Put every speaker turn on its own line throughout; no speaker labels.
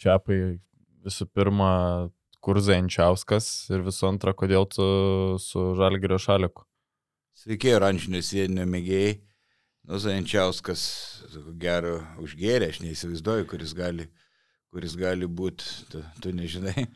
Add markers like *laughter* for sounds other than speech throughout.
Čiapai, visų pirma, kur Zainčiauskas ir visų antra, kodėl tu su Žalgirio šaliku?
Sveiki, oranžinio sėdinio mėgėjai. Nu, Zainčiauskas, gero, užgėrė, aš neįsivaizduoju, kuris gali, kuris gali būti, tu, tu nežinai.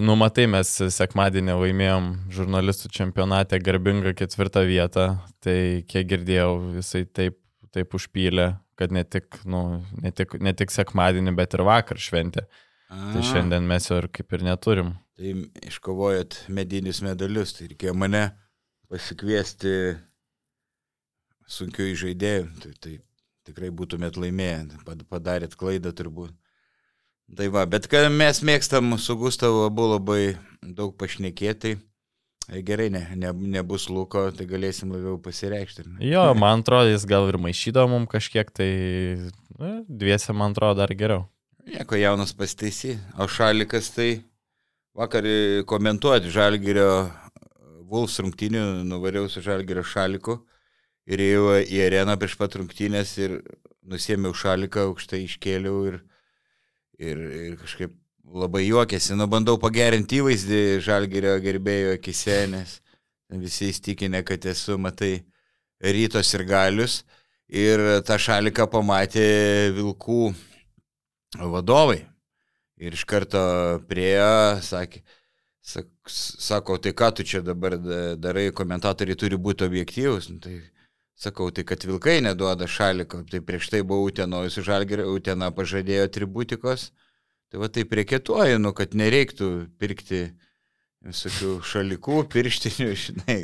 Nu, matai, mes sekmadienį laimėjom žurnalistų čempionate garbingą ketvirtą vietą, tai kiek girdėjau, jisai taip, taip užpylė, kad ne tik, nu, ne, tik, ne tik sekmadienį, bet ir vakar šventė. A. Tai šiandien mes jo ir kaip ir neturim.
Tai iškovojot medinius medalius, tai reikėjo mane pasikviesti sunkių žaidėjų, tai, tai tikrai būtumėt laimėję, padarėt klaidą turbūt. Tai va, bet mes mėgstam su Gustavu abu labai daug pašnekėti, tai gerai, ne, ne, nebus lūko, tai galėsim labiau pasireikšti.
Jo, man atrodo, jis gal ir maišydavo mums kažkiek, tai ne, dviese man atrodo dar geriau.
Nieko jaunas pasitaisy, o šalikas tai vakar komentuoti Žalgirio Vulfs rungtinių, nuvariau su Žalgirio šaliku ir ėjau į areną prieš pat rungtynės ir nusėmiau šaliką, aukštai iškėliau ir ir, ir kažkaip labai juokėsi, nu bandau pagerinti įvaizdį žalgerio gerbėjo akise, nes visi įstikinę, kad esu, matai, rytos ir galius. Ir tą šaliką pamatė vilkų vadovai. Ir iš karto priejo, sakė, sako, tai ką tu čia dabar darai, komentatoriai turi būti objektyvus. Nu, tai sakau, tai kad vilkai neduoda šaliko, tai prieš tai buvau Utenojus žalgerį, Utena pažadėjo atributikos, tai va taip reikėtuoju, nu, kad nereiktų pirkti visokių šalikų, pirštinių, *laughs* žinai,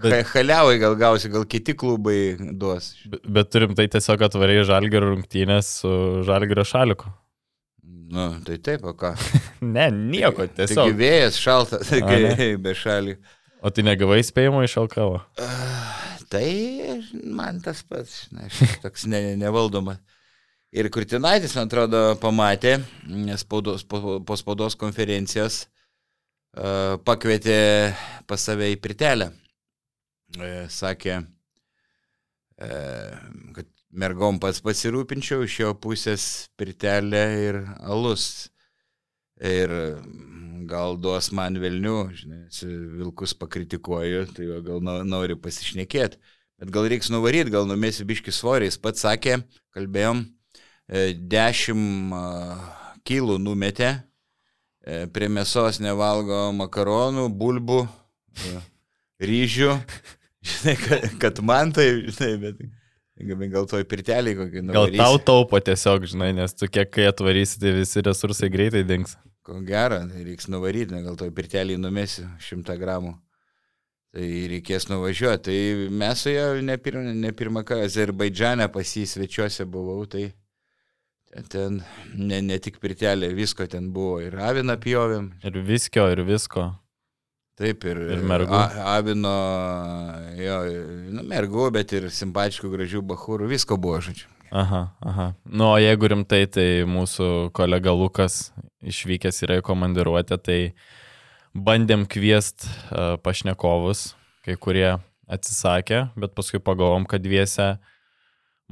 bet, haliavai gal gausi, gal kiti klubai duos.
Bet, bet turim tai tiesiog atvariai žalgerio rungtynės su žalgerio šaliku.
Nu, tai taip, o ką? *laughs*
ne, nieko, tiesiog.
Taigi vėjas šaltas, taigi be šalių.
O tai negavai spėjimo iš Alkavo?
Uh, Tai man tas pats, na, toks ne, nevaldoma. Ir Kurtinaitis, man atrodo, pamatė, spaudos, po, po spaudos konferencijos uh, pakvietė pas save į pritelę. Uh, sakė, uh, kad mergom pats pasirūpinčiau, iš jo pusės pritelė ir alus. Ir gal duos man Vilnių, žinai, vilkus pakritikuoju, tai gal nori pasišnekėti. Bet gal reiks nuvaryti, gal numėsi biški svoriais. Pats sakė, kalbėjom, 10 e, kilų numetė, e, prie mėsos nevalgo makaronų, bulbų, e, ryžių. *laughs* Žinai, kad, kad man tai, žinai, bet... Gal toj pirtelį kokį nors.
Gal tau taupo tiesiog, žinai, nes tu kiek kai atvarysi, tai visi resursai greitai dings.
Ko gero, tai reiks nuvaryti, gal toj pirtelį numesi šimtą gramų. Tai reikės nuvažiuoti. Tai mes su juo ne, pir, ne pirmą kartą Azerbaidžiane pas jį svečiuose buvau, tai ten ne, ne tik pirtelė, visko ten buvo. Ir aviną pjovėm.
Ir viskio, ir visko.
Taip, ir,
ir mergų.
A, avino, jo, nu, mergų, bet ir simpatiškų, gražių bahūrų, visko buvo, žodžiu.
Aha, aha. Nu, o jeigu rimtai, tai mūsų kolega Lukas išvykęs yra į komandiruotę, tai bandėm kviest uh, pašnekovus, kai kurie atsisakė, bet paskui pagalvom, kad dviese,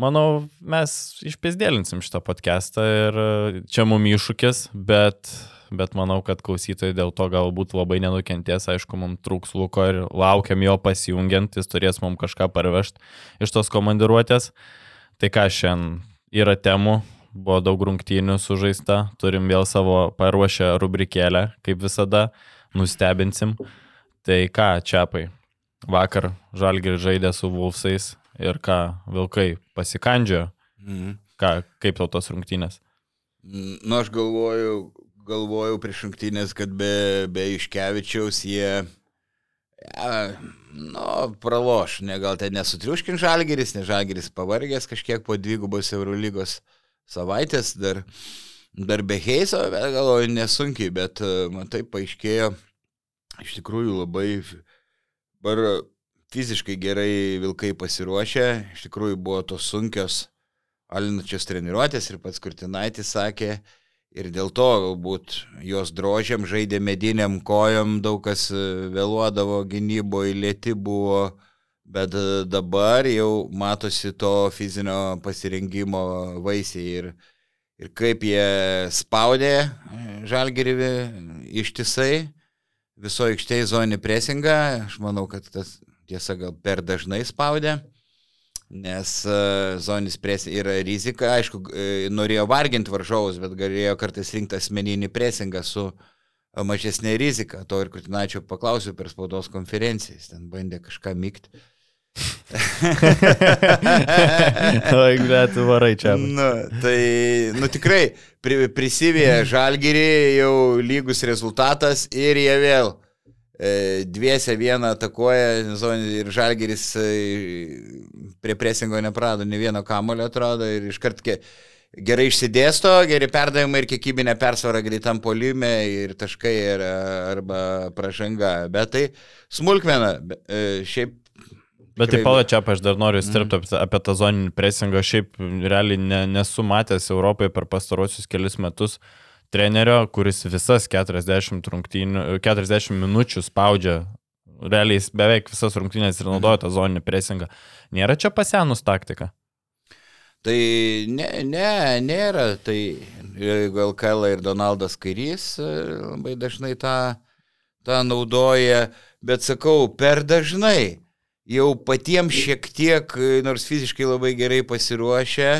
manau, mes išpėsdėlinsim šitą podcastą ir čia mum iššūkis, bet, bet manau, kad klausytojai dėl to galbūt labai nenukentės, aišku, mums trūks luko ir laukiam jo pasijungiant, jis turės mums kažką parvežti iš tos komandiruotės. Tai ką šiandien yra temų, buvo daug rungtynių sužaista, turim vėl savo paruošę rubrikėlę, kaip visada, nustebinsim. Tai ką, čiapai, vakar Žalgir žaidė su Vulfsais ir ką, Vilkai pasikandžiojo. Mhm. Ką, kaip tau tos rungtynės?
Nu, aš galvojau, galvojau prieš rungtynės, kad be, be Iškevičiaus jie ja, nu, praloš, ne, gal ten nesutriuškin žalgeris, nes žalgeris pavargęs kažkiek po dvigubos Eurolygos savaitės, dar, dar be Heiso, bet galvoju, nesunkiai, bet man tai paaiškėjo, iš tikrųjų labai, bar fiziškai gerai vilkai pasiruošę, iš tikrųjų buvo tos sunkios alinačios treniruotės ir pats Kurtinaitis sakė, Ir dėl to galbūt jos drožiam žaidė mediniam kojom, daug kas e, vėluodavo gynyboje, lėti buvo, bet e, dabar jau matosi to fizinio pasirengimo vaisiai. Ir, ir kaip jie spaudė žalgerį ištisai, viso aikštėje zoninį presingą. Aš manau, kad tas tiesa gal per dažnai spaudė, nes uh, zoninis presingas yra rizika. Aišku, norėjo varginti varžovus, bet galėjo kartais rinkti asmeninį presingą su mažesnė rizika. To ir Kurtinačio paklausiu per spaudos konferenciją. Jis ten bandė kažką mygti. *laughs*
Oi, bet varai čia.
Nu, tai, nu tikrai, pri, prisivėja žalgyrį, jau lygus rezultatas ir jie vėl e, dviese vieną atakuoja ir žalgyris e, prie presingo neprado, ne vieno kamulio atrodo ir iškart gerai išsidėsto, geri perdavimai ir kiekybinė persvara greitam polime ir taškai ir, arba pražanga. Bet tai smulkmena, e, šiaip
Bet taip pat čia aš dar noriu stirpti mm. apie tą zoninį presingą. Šiaip realiai ne, nesu matęs Europoje per pastarosius kelius metus trenerio, kuris visas 40, 40 minučių spaudžia. Realiai beveik visas rungtynės ir naudoja tą zoninį presingą. Nėra čia pasenus taktika?
Tai ne, ne, nėra. Tai gal Kaila ir Donaldas Kairys e, labai dažnai tą, tą naudoja, bet sakau, per dažnai jau patiems šiek tiek, nors fiziškai labai gerai pasiruošę,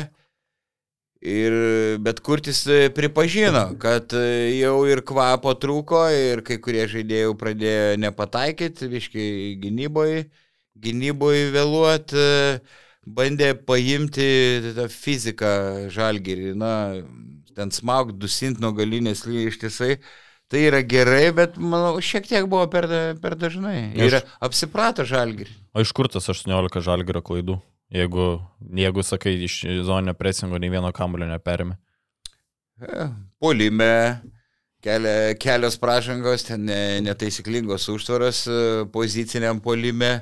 ir, bet Kurtis pripažino, kad jau ir kvapo trūko ir kai kurie žaidėjai pradėjo nepataikyti, viškai gynyboje, gynyboje vėluoti, bandė paimti tą fiziką žalgerį, na, ten smaug, dusint nuo galinės lygiai Tai yra gerai, bet manau, šiek tiek buvo per, per dažnai. Ir apsiprato žalgirį.
O iš kur tas 18 žalgirio klaidų? Jeigu, jeigu sakai, iš zoninio presingo nei vieno kamulio neperėmė.
E, polime, kelia, kelios pražangos, ten netaisyklingos užtvaros e, poziciniam polime,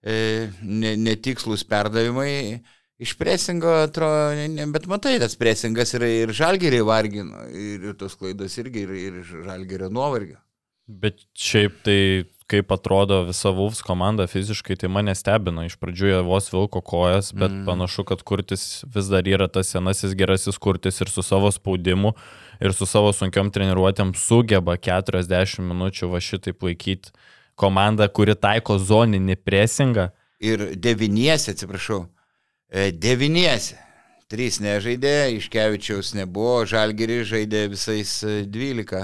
e, netikslus perdavimai iš presingo atrodo, ne, bet matai, tas presingas yra ir žalgerį vargino, ir, ir tos klaidos irgi, ir, ir žalgerio nuovargio.
Bet šiaip tai, kaip atrodo visa Vulfs komanda fiziškai, tai mane stebina. Iš pradžių jie vos vilko kojas, bet mm. panašu, kad kurtis vis dar yra tas senasis gerasis kurtis ir su savo spaudimu, ir su savo sunkiom treniruotėm sugeba 40 minučių va šitaip laikyti komandą, kuri taiko zoninį presingą.
Ir devyniesi, atsiprašau, E, devyniesi. Trys nežaidė, Iškevičiaus nebuvo, Žalgiri žaidė visais 12 e,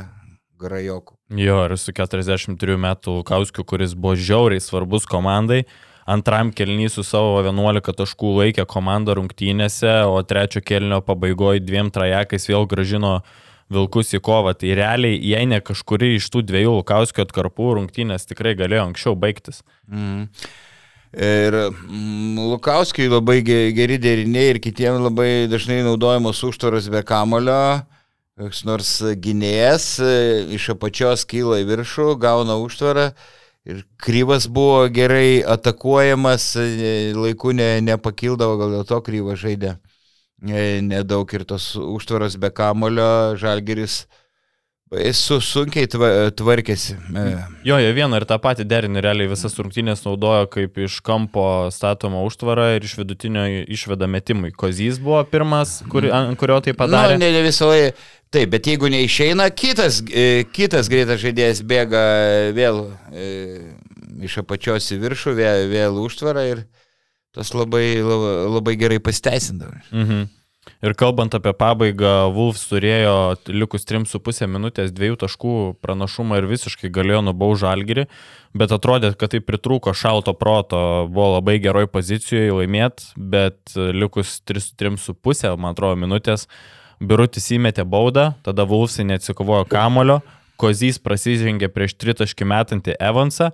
grajokų.
Jo, ir su 43 metų Lukauskiu, kuris buvo žiauriai svarbus komandai, antram kelnys su savo 11 taškų laikė komandą rungtynėse, o trečio kelnio pabaigoje dviem trajakais vėl gražino Vilkus į kovą. Tai realiai, jei ne kažkuri iš tų dviejų Lukauskio atkarpų rungtynės tikrai galėjo anksčiau baigtis.
Mm. Ir Lukauskiai labai geri deriniai ir kitiems labai dažnai naudojamos užtvaros be kamulio. Koks nors gynėjas e, iš apačios kyla į viršų, gauna užtvarą ir kryvas buvo gerai atakuojamas, e, laiku ne, nepakildavo, gal dėl to kryvas žaidė e, nedaug ir tos užtvaros be kamulio, žalgeris Su sunkiai tvarkėsi.
Jo, jie vieną ir tą patį derinį realiai visas rungtynės naudojo kaip iš kampo statomą užtvarą ir iš vidutinio išveda metimui. Kozys buvo pirmas, kur, ant kurio tai padarė.
Na, nu, ne, ne visą laiką. Taip, bet jeigu neišeina, kitas, e, kitas greitas žaidėjas bėga vėl e, iš apačios į viršų, vėl, vėl užtvarą ir tas labai, labai, labai gerai pasiteisindavo.
Mhm. Ir kalbant apie pabaigą, Wolfs turėjo likus 3,5 minutės dviejų taškų pranašumą ir visiškai galėjo nubaužti žalgyrį, bet atrodė, kad tai pritrūko šalto proto, buvo labai geroj pozicijoje laimėti, bet likus 3,5, man atrodo, minutės, Birutis įmetė baudą, tada Wolfsai neatsikovojo kamulio, Kozys prasižengė prieš tritaškį metantį Evansą,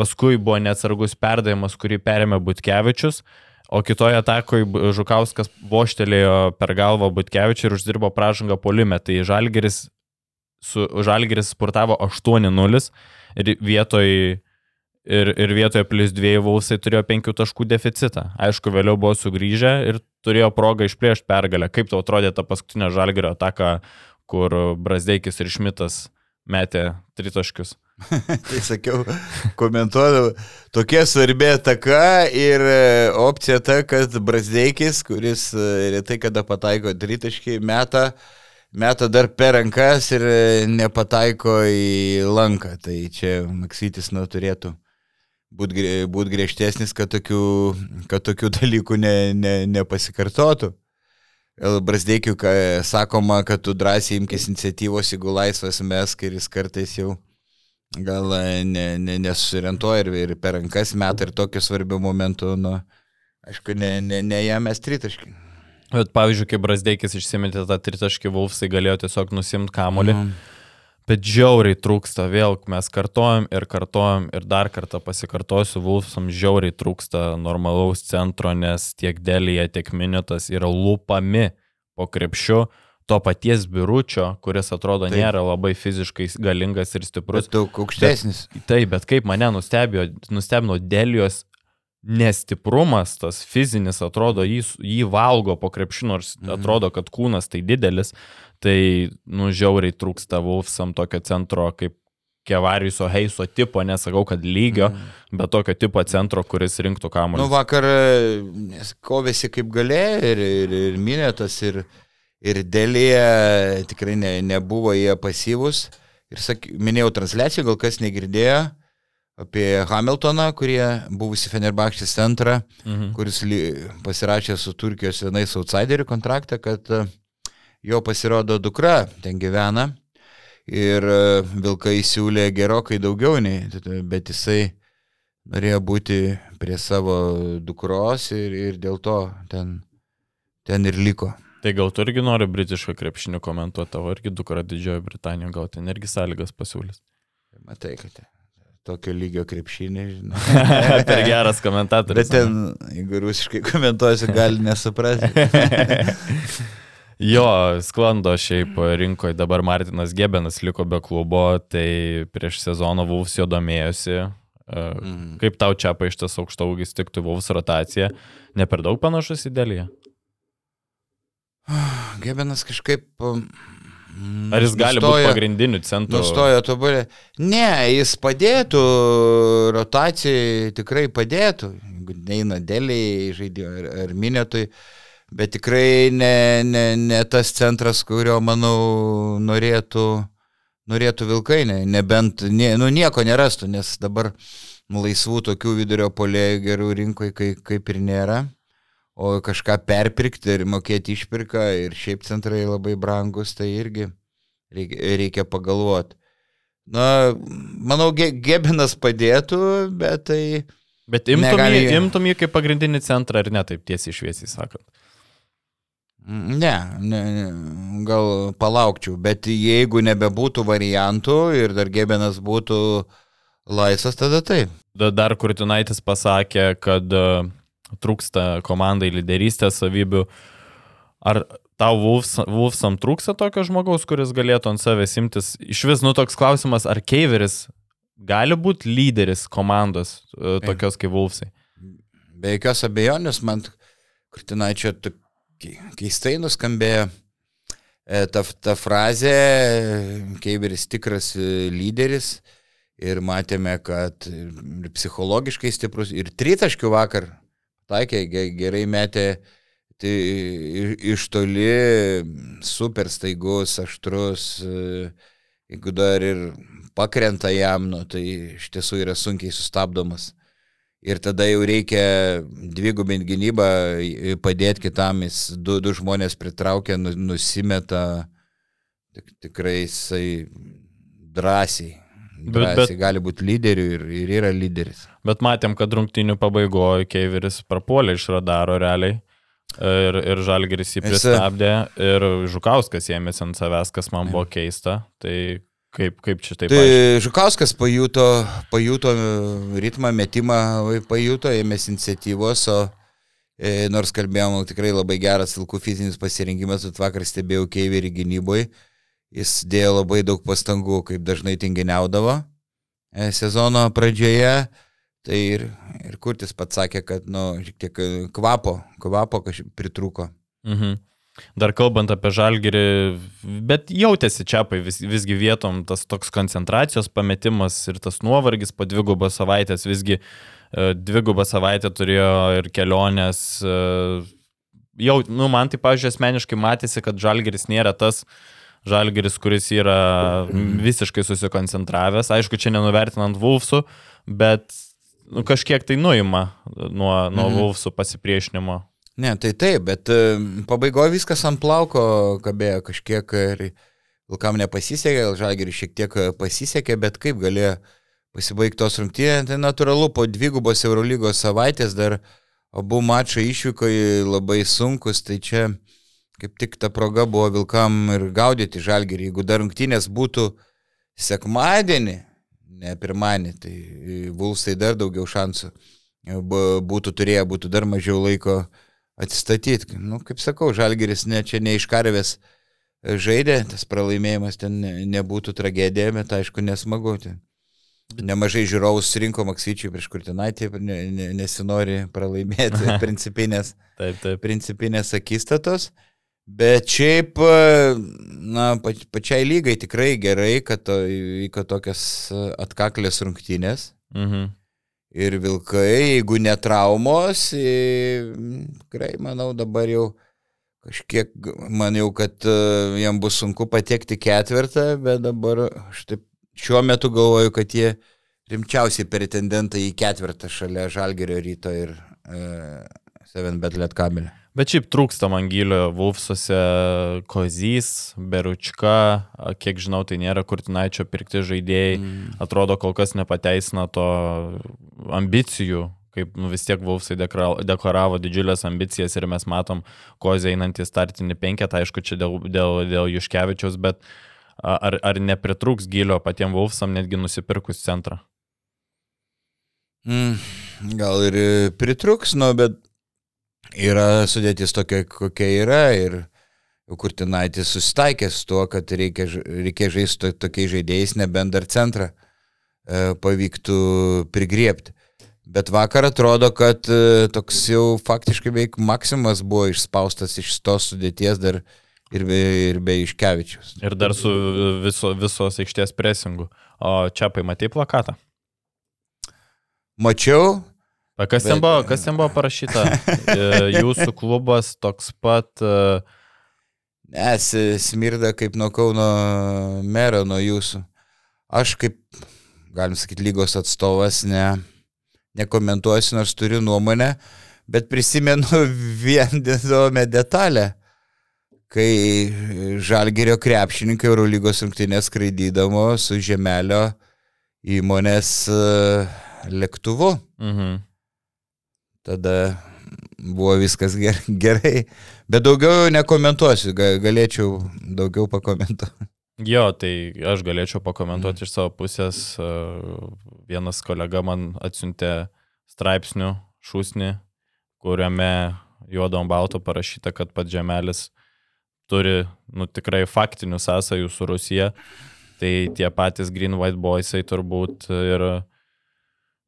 paskui buvo neatsargus perdavimas, kurį perėmė Butkevičius. O kitoje atakoje Žukauskas voštelėjo per galvą Butkevičiui ir uždirbo pražangą polime. Tai Žalgeris, su, Žalgeris sportavo 8-0 ir vietoj, ir, ir vietoje plus 2 Vausai turėjo 5 taškų deficitą. Aišku, vėliau buvo sugrįžę ir turėjo progą išplėšti pergalę. Kaip tau atrodė ta paskutinė Žalgerio ataka, kur Brasdeikis ir Šmitas metė tritaškius? *laughs*
tai sakiau, komentuodavau, tokia svarbi ataka ir e, opcija ta, kad Brasdeikis, kuris e, retai kada pataiko tritaškį, meta, meta dar per rankas ir e, nepataiko į lanką. Tai čia Maksytis nu, turėtų būti būt griežtesnis, kad tokių, kad tokių *laughs* dalykų ne, ne, nepasikartotų. Brasdeikiu, sakoma, kad tu drąsiai imkis iniciatyvos, jeigu laisvas mes, kai jis kartais jau gal e, ne, ne, nesusirentuoja ir, ir per rankas metą ir tokiu svarbiu momentu, nu, aišku, ne, ne, ne jam mes tritaškį.
Bet pavyzdžiui, kai Brasdeikis išsimetė tą tritaškį, Vulfsai galėjo tiesiog nusimti kamolį. Mm. Bet žiauriai trūksta, vėl mes kartojam ir kartojam ir dar kartą pasikartosiu, Vulfsam žiauriai trūksta normalaus centro, nes tiek dėlyje, tiek minutas yra lūpami po krepšiu to paties biuručio, kuris atrodo taip. nėra labai fiziškai galingas ir stiprus.
Bet daug aukštesnis.
Bet, taip, bet kaip mane nustebino, nustebino Delijos nestiprumas, tas fizinis, atrodo, jį, jį valgo po krepšinu, nors mhm. atrodo, kad kūnas tai didelis, tai, nu, žiauriai trūksta Wolfsam tokio centro kaip Kevariuso Heiso tipo, nesakau, kad lygio, mm. bet tokio tipo centro, kuris rinktų kamuolį.
Nu, vakar kovėsi kaip galėjo ir, ir, ir minėtas, ir, ir dėlėje tikrai ne, nebuvo jie pasyvus. Ir sak, minėjau transliaciją, gal kas negirdėjo apie Hamiltoną, kurie buvusi Fenerbakštis centrą, mhm. kuris li, pasirašė su Turkijos vienais outsiderių kontraktą, kad e, jo pasirodo dukra ten gyvena ir e, Vilkai siūlė gerokai daugiau nei, bet jisai norėjo būti prie savo dukros ir, ir dėl to ten, ten ir liko.
Tai gal tu irgi nori britišką krepšinį komentuoti, tavo irgi dukra Didžiojo Britanijoje, gal ten irgi sąlygas pasiūlys.
Matai, kad tokio lygio krepšinį, žinai. *laughs*
per geras komentatorius.
Bet ten, jeigu rusiškai komentuosi, gali nesuprasti. *laughs*
jo, sklando šiaip rinkoje, dabar Martinas Gebenas liko be klubo, tai prieš sezoną Vulfs jo domėjosi. Mm. Kaip tau čia paaištas aukštaugis tiktų Vulfs rotacija? Ne per daug panašus į dėlį? *sighs*
Gebenas kažkaip... Um,
Ar jis gali nustojo, būti pagrindiniu centru?
Nustojo tobulė. Ne, jis padėtų, rotacijai tikrai padėtų. Jeigu neina dėliai žaidėjo ar, ar minėtui, bet tikrai ne, ne, ne tas centras, kurio, manau, norėtų, norėtų Vilkai, ne, nebent, ne, nu nieko nerastų, nes dabar laisvų tokių vidurio polėjų gerų rinkoje kaip, kaip ir nėra o kažką perpirkti ir mokėti išpirką ir šiaip centrai labai brangus, tai irgi reikia, reikia pagalvoti. Na, manau, ge, Gebinas padėtų, bet tai...
Bet imtum, negali... imtum jį kaip pagrindinį centrą ar ne, taip tiesiai šviesiai sakant.
Ne, ne, gal palaukčiau, bet jeigu nebebūtų variantų ir dar Gebenas būtų laisvas, tada taip.
Dar Kurtinaitis pasakė, kad trūksta komandai lyderystės savybių. Ar tau Wolfsam trūksta tokio žmogaus, kuris galėtų ant savęs imtis? Iš vis, nu toks klausimas, ar Keiveris gali būti lyderis komandos e, tokios kaip Wolfsai?
Be jokios abejonės, man Kurtinaičio keistai nuskambėjo e, ta, ta frazė, Keiveris tikras e, lyderis ir matėme, kad ir psichologiškai stiprus, ir tritaškių vakar taikė, gerai metė tai iš toli super staigus, aštrus, e, jeigu dar ir pakrenta jam, nu, tai iš tiesų yra sunkiai sustabdomas. Ir tada jau reikia dvigubinti gynybą, padėti kitam, jis du, du žmonės pritraukia, nu, nusimeta, tik, tikrai jisai drąsiai Bet, bet, gali būti lyderiu ir, ir yra lyderis.
Bet matėm, kad rungtinių pabaigoje Keiveris prapuolė iš radaro realiai. Ir, ir Žalgeris jį pristabdė, ir Žukauskas ėmėsi ant savęs, kas man buvo keista. Tai kaip, kaip čia taip?
Tai paaiškia? Žukauskas pajuto, pajuto ritmą, metimą, pajuto, ėmėsi iniciatyvos, o e, nors kalbėjom, tikrai labai geras vilkų fizinis pasirinkimas, bet vakar stebėjau Keiverį gynyboje Jis dėjo labai daug pastangų, kaip dažnai tinginiaudavo e, sezono pradžioje. Tai ir, ir Kurtis pats sakė, kad, nu, šiek tiek kvapo, kvapo kažkaip pritruko.
Mhm. Dar kalbant apie žalgerį, bet jautėsi čiapai vis, visgi vietom tas toks koncentracijos pametimas ir tas nuovargis po dvigubą savaitės, visgi e, dvigubą savaitę turėjo ir kelionės. E, jau, nu, man tai, pažiūrėjau, asmeniškai matėsi, kad žalgeris nėra tas žalgeris, kuris yra visiškai susikoncentravęs. Aišku, čia nenuvertinant Vulfsų, bet nu, kažkiek tai nuima nuo, nuo mhm. Vulfsų pasipriešinimo.
Ne, tai taip, bet e, pabaigoje viskas ant plauko kabėjo kažkiek ir Vilkam nepasisekė, gal Žalgiriui šiek tiek e, pasisekė, bet kaip galėjo pasibaigti tos rungtynės, tai natūralu, po dvigubos Eurolygos savaitės dar abu mačai išvyko labai sunkus, tai čia kaip tik ta proga buvo Vilkam ir gaudyti Žalgirį. Jeigu dar rungtynės būtų sekmadienį, ne pirmadienį, tai Vulsai dar daugiau šansų būtų turėję, būtų dar mažiau laiko atsistatyti. Nu, kaip sakau, Žalgeris ne, čia ne iš karvės žaidė, tas pralaimėjimas ten nebūtų tragedija, bet aišku nesmagu. Nemažai žiūrovų surinko Maksyčiui prieš Kurtinaitį, ne, ne, nesinori pralaimėti *laughs* principinės, taip, taip. principinės akistatos. Bet šiaip, na, pačiai lygai tikrai gerai, kad vyko tokias atkaklės rungtynės. Mhm. Ir vilkai, jeigu netraumos, tikrai manau dabar jau kažkiek, maniau, kad e, jam bus sunku patekti ketvirtą, bet dabar aš taip šiuo metu galvoju, kad jie rimčiausiai pretendentai į ketvirtą šalia Žalgerio ryto ir e, Seven Betlet kabelį.
Bet šiaip trūksta man gilio Vulfsuose Kozys, Beručka, kiek žinau, tai nėra Kurtinaičio pirkti žaidėjai, mm. atrodo kol kas nepateisina to ambicijų, kaip nu, vis tiek Vulfsai deklaravo didžiulės ambicijas ir mes matom Kozį einantį startinį penketą, aišku, čia dėl, dėl, dėl Juškevičiaus, bet ar, ar nepritrūks gilio patiems Vulfsam netgi nusipirkus centrą?
Mm, gal ir pritruks, nu, bet yra sudėtis tokia, kokia yra ir Kurtinaitis susitaikė su tuo, kad reikia, reikia žaisti tokiais žaidėjais, nebent dar centrą e, pavyktų prigriepti. Bet vakar atrodo, kad e, toks jau faktiškai beveik maksimas buvo išspaustas iš tos sudėties dar ir be, ir be iškevičius.
Ir dar su viso, visos aikštės presingu. O čia paimatė plakatą?
Mačiau,
kas, ten buvo, kas ten buvo parašyta? *laughs* E, jūsų klubas toks pat. E,
Nes smirda kaip nuo Kauno mero, nuo jūsų. Aš kaip, galim sakyti, lygos atstovas ne, nekomentuosiu, nors turiu nuomonę, bet prisimenu *laughs* vien įdomią detalę, kai Žalgerio krepšininkai Eurolygos rungtynės skraidydamo su Žemelio įmonės e, lėktuvu. Mhm tada buvo viskas gerai. Bet daugiau nekomentuosiu, galėčiau daugiau pakomentuoti.
Jo, tai aš galėčiau pakomentuoti mm. iš savo pusės. Vienas kolega man atsiuntė straipsnių šūsnį, kuriame juodom balto parašyta, kad pats Žemelis turi nu, tikrai faktinių sąsajų su Rusija. Tai tie patys Green White Boysai turbūt ir,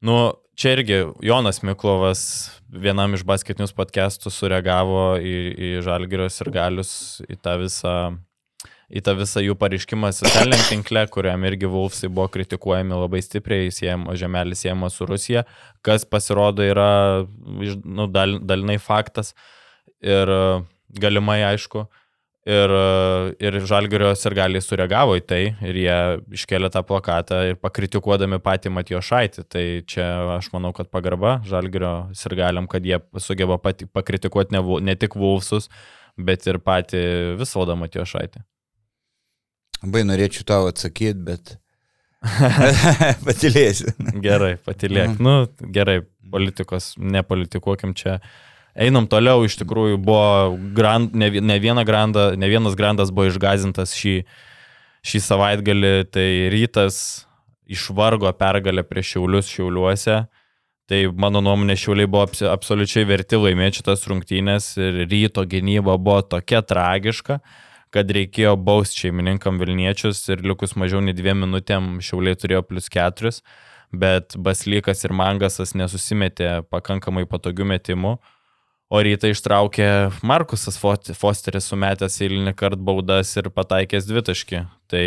nu, čia irgi Jonas Miklovas vienam iš basketinius podcastų sureagavo į, į Žalgirios ir Galius, į tą visą į tą visą jų pareiškimą socialiniam tinkle, kuriam irgi Wolfsai buvo kritikuojami labai stipriai, siejama, žemelis siejama su Rusija, kas pasirodo yra nu, dal, dalinai faktas ir galimai aišku. Ir, ir Žalgirios ir galiai sureagavo į tai ir jie iškėlė tą plakatą ir pakritikuodami patį Matijo Šaitį. Tai čia aš manau, kad pagarba Žalgirio ir galiam, kad jie sugeba pati, pakritikuoti ne, ne tik Vulfsus, bet ir patį visvaldą Matijo Šaitį.
Labai norėčiau tau atsakyti, bet *laughs* *laughs* patilėsiu.
gerai, patilėk. Mhm. Nu, gerai, politikos, nepolitikuokim čia Einam toliau, iš tikrųjų buvo grand, ne, ne, granda, ne vienas grandas buvo išgazintas šį, šį savaitgalį, tai rytas išvargo pergalę prieš Šiaulius Šiauliuose. Tai mano nuomonė, Šiauliai buvo absoliučiai verti laimėti šitas rungtynės ir ryto gynyba buvo tokia tragiška, kad reikėjo bausti šeimininkam Vilniečius ir likus mažiau nei dviem minutėm Šiauliai turėjo plus keturis, bet Baslykas ir Mangasas nesusimetė pakankamai patogių metimų O rytą ištraukė Markusas Fosteris sumetęs eilinį kartą baudas ir pataikęs dvitaškį. Tai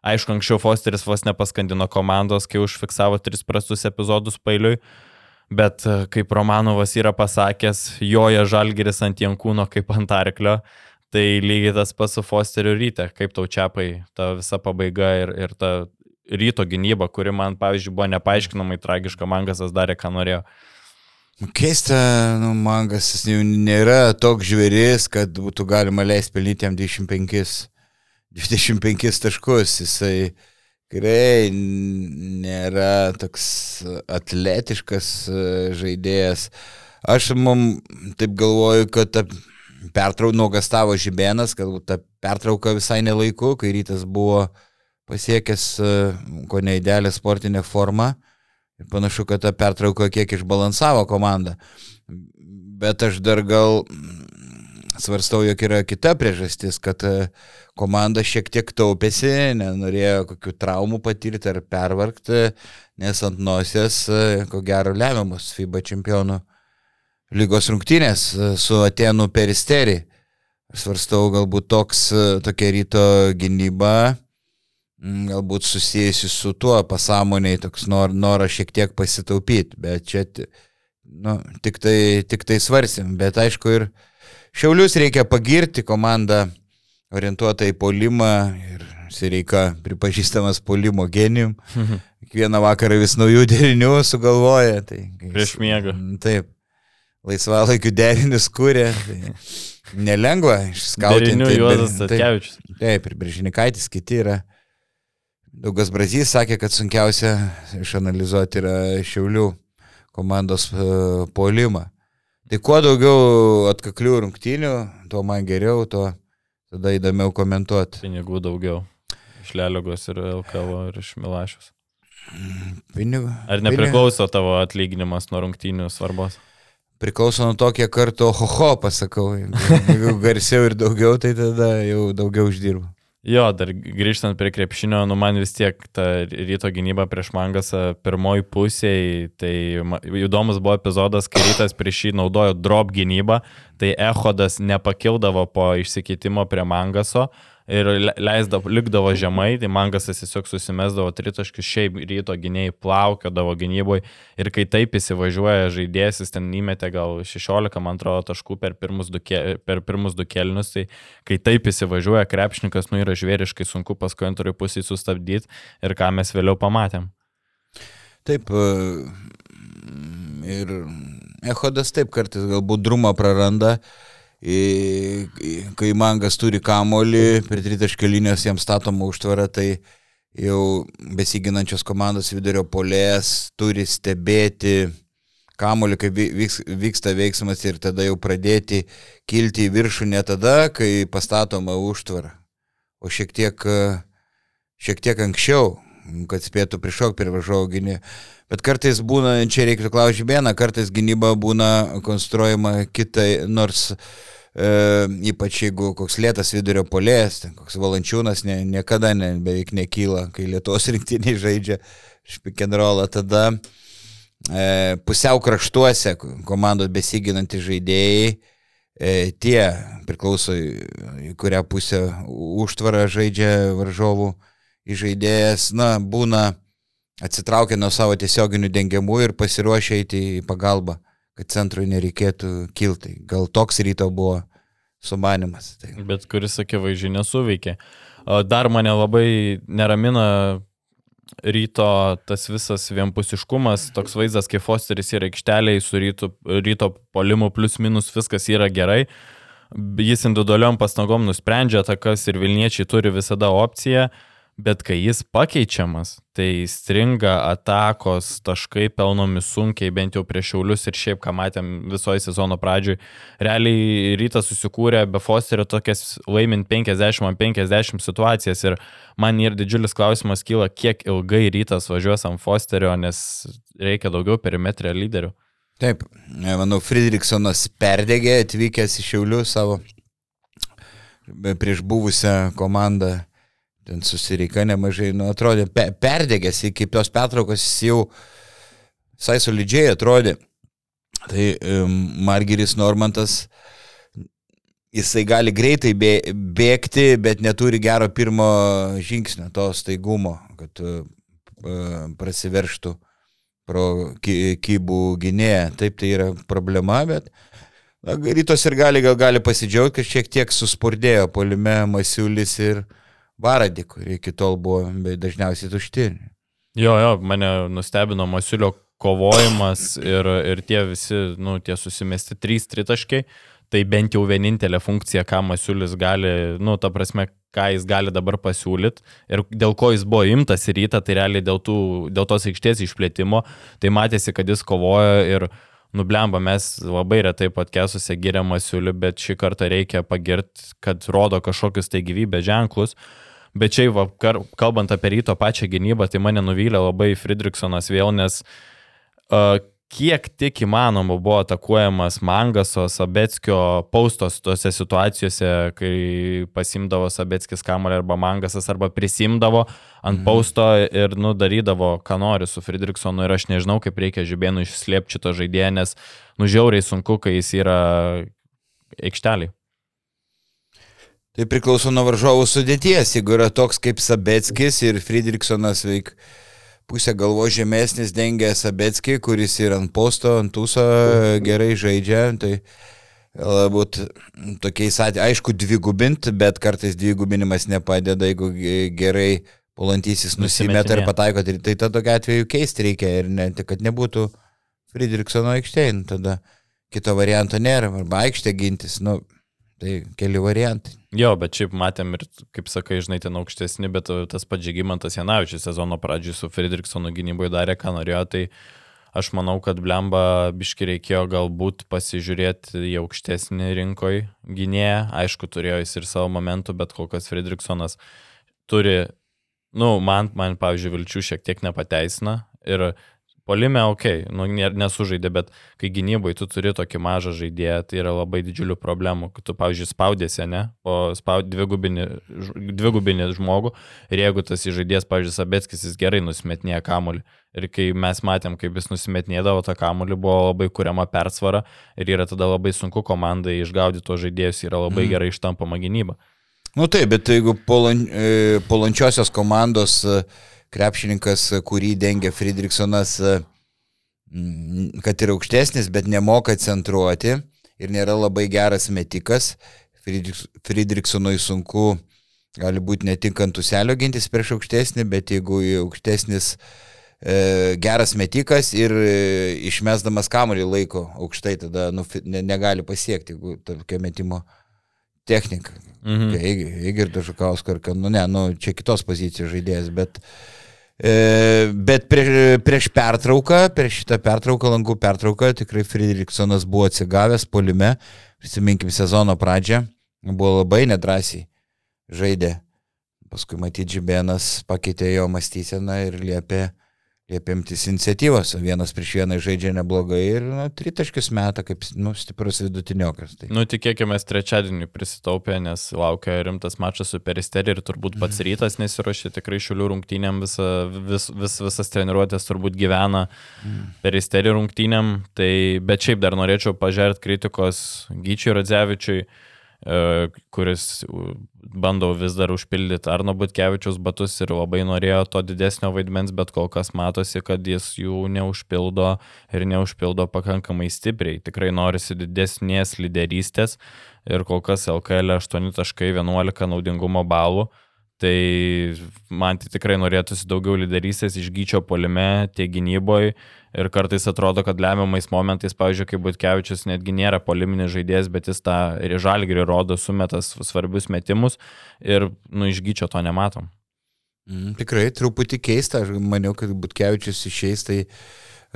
aišku, anksčiau Fosteris vos nepaskandino komandos, kai užfiksavo tris prastus epizodus pailiui. Bet kaip Romanovas yra pasakęs, joja žalgeris ant jankūno kaip ant arklio. Tai lygiai tas pats su Fosteriu ryte, kaip tau čiapai, ta visa pabaiga ir, ir ta ryto gynyba, kuri man, pavyzdžiui, buvo nepaaiškinamai tragiška, Mangasas darė, ką norėjo.
Keista, nu, mangas jau nėra toks žvėris, kad būtų galima leisti pelnyti jam 25, 25 taškus. Jisai tikrai nėra toks atletiškas e, žaidėjas. Aš mum taip galvoju, kad ta pertrauka nuogastavo žibėnas, kad ta pertrauka visai nelaiku, kai rytas buvo pasiekęs e, ko neįdelę sportinę formą. Ir panašu, kad ta pertrauka kiek išbalansavo komandą. Bet aš dar gal svarstau, jog yra kita priežastis, kad e, komanda šiek tiek taupėsi, nenorėjo kokių traumų patirti ar pervarkti, nes ant nosies, e, ko gero, lemiamus FIBA čempionų lygos rungtynės e, su Atenų peristeri. Svarstau, galbūt toks, tokia ryto gynyba Mm, galbūt susijusi su tuo pasąmoniai toks nor, noras šiek tiek pasitaupyti, bet čia nu, tik, tai, tik tai svarsim. Bet aišku ir Šiaulius reikia pagirti, komanda orientuota į polimą ir Sireika pripažįstamas polimo genijum. *laughs* Kiekvieną vakarą vis naujų derinių sugalvoja. Tai,
Prieš miegą.
Mm, taip, laisvalaikių derinius kūrė. Tai nelengva išskautinti.
Derinių Juozas Atkevičius.
Taip, taip, ir Brežinikaitis kiti yra. Daugas Brazys sakė, kad sunkiausia išanalizuoti yra Šiaulių komandos e, polimą. Tai kuo daugiau atkaklių rungtynių, tuo man geriau, tuo tada įdomiau komentuoti.
Pinigų daugiau. Iš Leliogos ir LKV ir iš Milašius.
Pinigų.
Ar nepriklauso pinigų. tavo atlyginimas nuo rungtynių svarbos?
Priklauso nuo to, kiek kartų ohoho pasakau. Jeigu garsiau ir daugiau, tai tada jau daugiau uždirbu.
Jo, dar grįžtant prie krepšinio, nu man vis tiek ta ryto gynyba prieš Mangasą pirmoji pusėje, tai įdomus buvo epizodas, kai rytas prieš jį naudojo drop gynybą, tai Ehodas nepakildavo po išsikeitimo prie Mangaso, ir leisdavo, likdavo žemai, tai Mangasas tiesiog susimesdavo tritaškius, šiaip ryto gynėjai plaukiodavo gynyboje ir kai taip įsivažiuoja žaidėjas, jis ten įmetė gal 16, man atrodo, taškų per pirmus du, ke, per pirmus du kelnius, tai kai taip įsivažiuoja krepšininkas, nu yra žvėriškai sunku paskui antroji pusė sustabdyti ir ką mes vėliau pamatėm.
Taip, e, ir Ehodas taip kartais galbūt drumą praranda, kai mangas turi kamolį, prie tritaškio linijos jam statoma užtvara, tai jau besiginančios komandos vidurio polės turi stebėti kamolį, kai vyks, vyksta veiksmas ir tada jau pradėti kilti į viršų ne tada, kai pastatoma užtvara, o šiek tiek, šiek tiek anksčiau, kad spėtų prišokti prie važovo gynėjo. Bet kartais būna, čia reikėtų klausyti vieną, kartais gynyba būna konstruojama kitai, nors e, ypač jeigu koks lėtas vidurio polės, koks valančiūnas ne, niekada ne, beveik nekyla, kai Lietuvos rinktiniai žaidžia špikenrolą, tada e, pusiau kraštuose komandos besiginantys žaidėjai, e, tie priklauso į kurią pusę užtvarą žaidžia varžovų žaidėjas, na, būna atsitraukia nuo savo tiesioginių dengiamų ir pasiruošia eiti į pagalbą, kad centrui nereikėtų kilti. Gal toks ryto buvo sumanimas. Tai.
Bet kuris akivaizdžiai nesuveikė. Dar mane labai neramina ryto tas visas vienpusiškumas, toks vaizdas, kai Fosteris yra aikšteliai su ryto, ryto polimu plus minus viskas yra gerai. Jis individualiom pastangom nusprendžia atakas ir Vilniečiai turi visada opciją. Bet kai jis pakeičiamas, tai stringa atakos, taškai pelnomi sunkiai, bent jau prieš šiaulius ir šiaip, ką matėm visoje sezono pradžioj. Realiai rytas susikūrė be Fosterio tokias laimint 50-50 situacijas ir man ir didžiulis klausimas kyla, kiek ilgai rytas važiuos ant Fosterio, nes reikia daugiau perimetrio lyderių.
Taip, manau, Friedrichsonas perdegė atvykęs į šiaulius savo prieš buvusią komandą ten susireika nemažai, nu, atrodė, pe, perdegęs, kaip tos pertraukos jis jau visai solidžiai atrodė. Tai Margeris Normantas, jisai gali greitai bėgti, bet neturi gero pirmo žingsnio, to staigumo, kad e, prasiverštų pro kybų gynėją. Taip tai yra problema, bet na, rytos ir gali gal gali pasidžiaugti, kad šiek tiek suspurdėjo polime Masiulis ir Varadį, kurie iki tol buvo dažniausiai tušti.
Jo, jo, mane nustebino Masiulio kovojimas ir, ir tie visi, nu, tie susimesti trys tritaškiai, tai bent jau vienintelė funkcija, ką Masiulis gali, nu, ta prasme, ką jis gali dabar pasiūlyti ir dėl ko jis buvo imtas į rytą, tai realiai dėl, tų, dėl tos aikštės išplėtimo, tai matėsi, kad jis kovojo ir nublemba, mes labai retai podcast'uose giriam Masiuliu, bet šį kartą reikia pagirti, kad rodo kažkokius tai gyvybės ženklus. Bet čia, va, kalbant apie ryto pačią gynybą, tai mane nuvylė labai Friedrichsonas vėl, nes uh, kiek tik įmanoma buvo atakuojamas Mangaso, Sabetskio paustos tose situacijose, kai pasimdavo Sabetskis kamolį arba Mangasas arba prisimdavo ant mhm. pausto ir nudarydavo, ką nori su Friedrichsonu ir aš nežinau, kaip reikia žibėnų išslėpti šito žaidėją, nes nužiauriai sunku, kai jis yra aikšteliai.
Tai priklauso nuo varžovų sudėties. Jeigu yra toks kaip Sabetskis ir Friedrichsonas veik pusę galvo žemesnis dengia Sabetskį, kuris ir ant posto, ant tūso gerai žaidžia. Tai galbūt tokiais atvejais, aišku, dvigubint, bet kartais dvigubinimas nepadeda, jeigu gerai puolantysis nusimeta ir pataiko, tai, tai tada tokia atveju keisti reikia ir ne, tai kad nebūtų Friedrichsono aikštėje, nu, tada kito varianto nėra, arba aikštė gintis, nu, tai keli variantai.
Jo, bet šiaip matėm ir, kaip sakai, žinai, ten aukštesni, bet tas pats Žygimantas Janavičius sezono pradžiui su Friedrichsonu gynyboje darė, ką norėjo, tai aš manau, kad Blemba biški reikėjo galbūt pasižiūrėti į aukštesnį rinkoj gynėją. Aišku, turėjo jis ir savo momentų, bet kol kas Friedrichsonas turi, nu, man, man pavyzdžiui, vilčių šiek tiek nepateisina. Ir Polime, ok, nu, nesužaidė, bet kai gynybai tu turi tokį mažą žaidėją, tai yra labai didžiulių problemų. Tu, pavyzdžiui, spaudėsi, ne, o spaud, dvigubinį, dvigubinį žmogų ir jeigu tas žaidėjas, pavyzdžiui, Sabetskis, jis gerai nusimetinėja kamulį. Ir kai mes matėm, kaip jis nusimetinėdavo tą kamulį, buvo labai kuriama persvara ir yra tada labai sunku komandai išgaudyti to žaidėjus, yra labai mm. gerai ištampama gynyba.
Nu taip, bet jeigu polan, e, polančiosios komandos e, krepšininkas, kurį dengia Friedrichsonas, kad ir aukštesnis, bet nemoka centruoti ir nėra labai geras metikas. Friedrichsonui sunku gali būti ne tik ant uselio gintis prieš aukštesnį, bet jeigu aukštesnis e, geras metikas ir e, išmesdamas kamuolį laiko aukštai, tada nu, ne, negali pasiekti, tokia metimo technika. Mhm. Eigirdas Žukauskas, nu ne, nu, čia kitos pozicijos žaidėjas, bet E, bet prieš, prieš pertrauką, prieš šitą pertrauką, langų pertrauką, tikrai Friedrichsonas buvo atsigavęs polime, prisiminkim sezono pradžią, buvo labai nedrasiai žaidė. Paskui matyti Džibėnas pakeitė jo mąstyseną ir liepė liepimtis iniciatyvos, vienas prieš vieną žaidžia neblogai ir nu, tritaškius metą kaip nu, stiprus vidutiniokas. Tai.
Nu, tikėkime, trečiadienį prisitaupė, nes laukia rimtas mačas su Peristerį ir turbūt pats mhm. rytas nesiuošia tikrai šiulių rungtynėm, visa, vis, vis, visas treniruotės turbūt gyvena mhm. Peristerį rungtynėm, tai bet šiaip dar norėčiau pažiūrėti kritikos Gyčiui Radzevičiui kuris bando vis dar užpildyti Arno Butkevičius batus ir labai norėjo to didesnio vaidmens, bet kol kas matosi, kad jis jų neužpildo ir neužpildo pakankamai stipriai. Tikrai norisi didesnės lyderystės ir kol kas LKL 8.11 naudingumo balų. Tai man tai tikrai norėtųsi daugiau lyderystės iš gyčio polime, tiek gynyboje ir kartais atrodo, kad lemiamais momentais, pavyzdžiui, kaip Butkevičius netgi nėra poliminis žaidėjas, bet jis tą ir žalgrį rodo, sumetas svarbius metimus. Ir nu išgyčio to nematom.
Mm, tikrai truputį keista, aš maniau, kad Butkevičius išeis, tai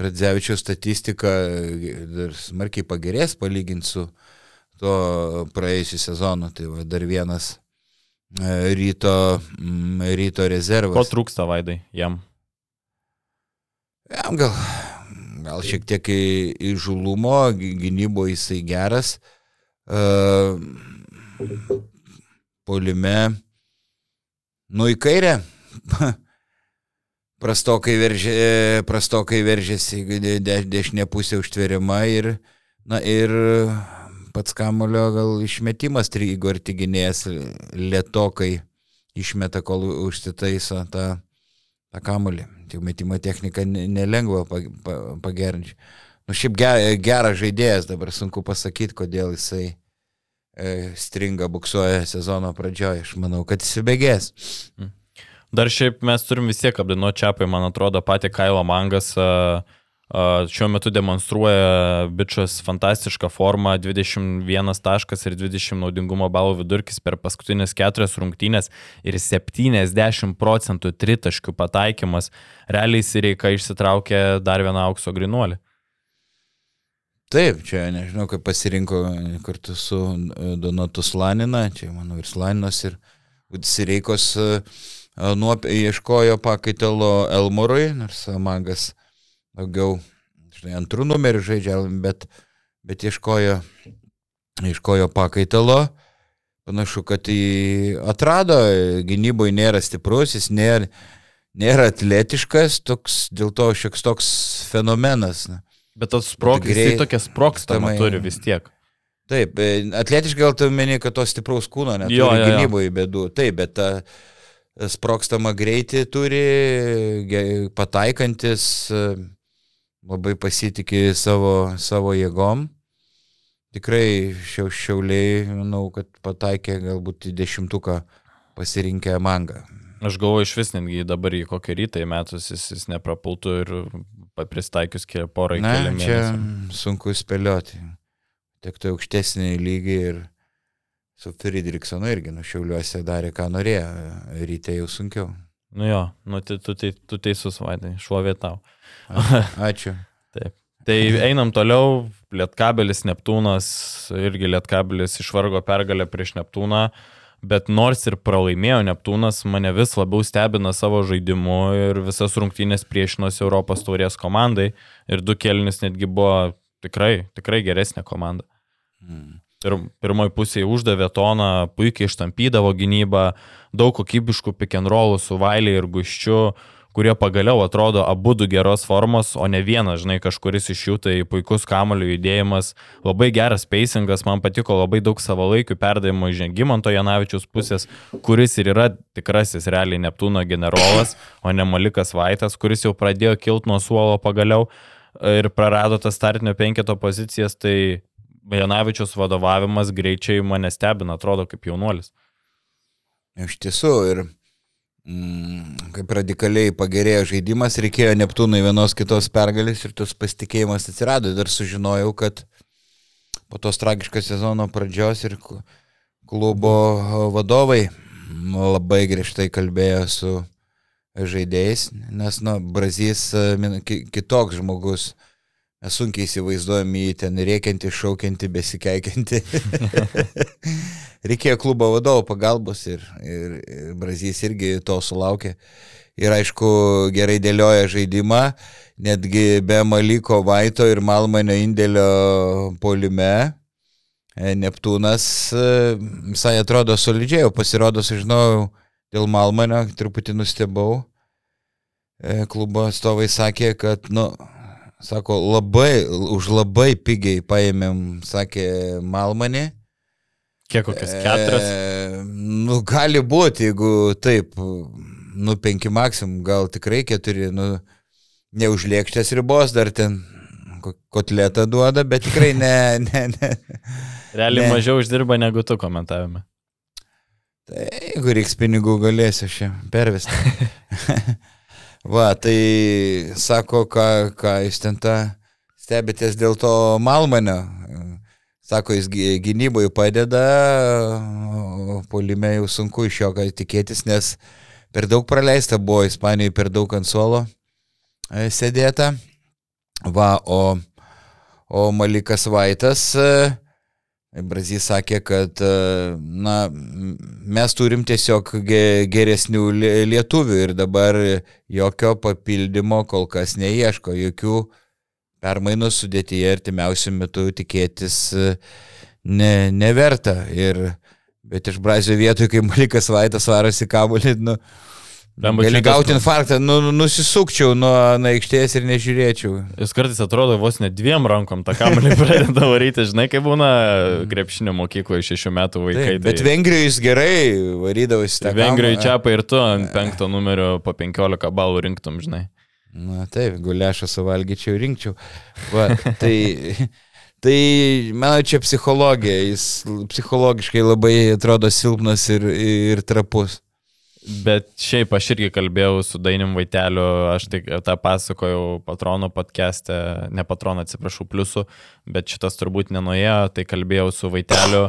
Radzevičiaus statistika dar smarkiai pagerės palyginti su to praėjusiu sezonu, tai va, dar vienas e, ryto, mm, ryto rezervas.
Ko trūksta vaidai jam?
Jam gal, gal šiek tiek įžulumo, gynybo jisai geras. Uh, polime, nu į kairę, *laughs* prastokai, veržė, prastokai veržėsi de, dešinė pusė užtveriama ir, na, ir pats kamulio gal išmetimas trygo ir tiginės lietokai išmeta, kol užsitaiso tą, tą kamulį. Tai metimo technika nelengva pagerinti. Nu, šiaip geras žaidėjas, dabar sunku pasakyti, kodėl jisai e, stringa buksuoja sezono pradžioje. Aš manau, kad įsibėgės.
Dar šiaip mes turim vis tiek apdainuoti čiapai, man atrodo, patį Kailo Mangas uh, šiuo metu demonstruoja bičias fantastišką formą, 21 taškas ir 20 naudingumo balų vidurkis per paskutinės keturias rungtynės ir 70 procentų tritaškių pataikymas. Realiai Sireika išsitraukė dar vieną aukso grinuolį.
Taip, čia nežinau, kaip pasirinko kartu su Donatu Slanina, čia manau ir Slaninas ir Sireikos uh, nuop, ieškojo pakaitalo Elmorui, nors Magas daugiau, žinai, antrų numerių žaidžia, bet, bet ieškojo, ieškojo pakaitalo. Panašu, kad jį atrado, gynyboje nėra stiprus, jis nėra, nėra atletiškas, toks, dėl to šioks toks fenomenas.
Bet tas sprogs, jis tokia sprogstamą turi vis tiek.
Taip, atletiškai gal tu meni, kad to stipraus kūno neturi gynyboje bėdų. Taip, bet ta, sprokstamą greitį turi, pataikantis, labai pasitikė savo, savo jėgom. Tikrai šiau, šiauliai, manau, kad pataikė galbūt į dešimtuką pasirinkę mangą.
Aš galvoju iš vis netgi dabar į kokį rytą įmetus jis, jis neprapultų ir pristaikius porą į kelią mėnesių.
Čia sunku spėlioti. Tik tai aukštesnį lygį ir su Friedrichsonu irgi nušiauliuose darė, ką norėjo, ryte jau sunkiau.
Nu jo, nu, tu, tu, tu teisus, Vaidai, šuovė tau.
Ačiū. *laughs*
Taip. Tai einam toliau, Lietkabelis Neptūnas, irgi Lietkabelis išvargo pergalę prieš Neptūną, bet nors ir pralaimėjo Neptūnas, mane vis labiau stebina savo žaidimu ir visas rungtynės priešinosi Europos taurės komandai ir du kelnis netgi buvo tikrai, tikrai geresnė komanda. Hmm pirmoji pusėje uždavė toną, puikiai ištampydavo gynybą, daug kokybiškų rollų su Vailiai ir Guščiu, kurie pagaliau atrodo abu du geros formos, o ne vienas, žinai, kažkuris iš jų tai puikus kamulio judėjimas, labai geras pacingas, man patiko labai daug savo laikų perdavimo iš Žengimanto Janavičius pusės, kuris ir yra tikrasis realiai Neptūno generolas, o ne Malikas Vaitas, kuris jau pradėjo kilti nuo suolo pagaliau ir prarado tas startinio penketo pozicijas, tai Janavičius vadovavimas greičiai mane stebina, atrodo kaip jaunuolis.
Iš tiesų, ir mm, kaip radikaliai pagerėjo žaidimas, reikėjo Neptūnui vienos kitos pergalės ir tas pasitikėjimas atsirado. Dar sužinojau, kad po tos tragiškos sezono pradžios ir klubo vadovai labai griežtai kalbėjo su žaidėjais, nes, na, Brazys kitoks žmogus sunkiai įsivaizduojam jį ten rėkiantį, šaukiantį, besikeikiantį. *laughs* Reikėjo klubo vadovo pagalbos ir, ir, ir Brazys irgi to sulaukė. Ir aišku, gerai dėlioja žaidimą, netgi be Maliko Vaito ir Malmanio indėlio polime. E, Neptūnas e, visai atrodo solidžiai, o pasirodo, sužinojau dėl Malmanio, truputį nustebau. E, klubo atstovai sakė, kad, nu, Sako, labai, už labai pigiai paėmėm, sakė Malmanė.
Kiek kokias keturias? E,
nu, gali būti, jeigu taip, nu, penki maksimum, gal tikrai keturi, nu, neužlėkštės ribos, dar ten kotletą duoda, bet tikrai ne, *laughs* ne, ne.
Realiai ne. mažiau uždirba negu tu komentavime.
Tai jeigu reiks pinigų, galėsiu šią pervesti. *laughs* Va, tai sako, ką, ką jūs ten tą stebitės dėl to Malmanio. Sako, jis gynyboje padeda, polime jau sunku iš jo tikėtis, nes per daug praleista buvo Ispanijoje, per daug ant suolo e, sėdėta. Va, o, o Malikas Vaitas Brazys sakė, kad na, mes turim tiesiog geresnių lietuvių ir dabar jokio papildymo kol kas neieško, jokių permainų sudėtyje artimiausių metų tikėtis ne, neverta. Ir, bet iš Brazio vietoj, kai Malikas Vaitas varosi kabulį, nu,
Blemba,
Gali gauti infarktą, nu, nusisukčiau nuo, nuo aikštės ir nežiūrėčiau.
Jis kartais atrodo vos net dviem rankom tą kamuolį *laughs* pradeda varyti, žinai, kaip būna krepšinio mokykloje šešių metų vaikai.
Taip, bet Vengrijoje jis gerai varydavosi tą
Vengrijoje čia pa ir tu ant penkto numerio po 15 balų rinktum, žinai.
Na taip, gulešą suvalgyčiau, rinkčiau. Va, tai, *laughs* tai, manau, čia psichologija. Jis psichologiškai labai atrodo silpnas ir, ir trapus.
Bet šiaip aš irgi kalbėjau su Dainim Vaiteliu, aš tik tą pasakojau patrono podcast'e, ne patrono atsiprašau, pliusų, bet šitas turbūt nenuėjo, tai kalbėjau su Vaiteliu,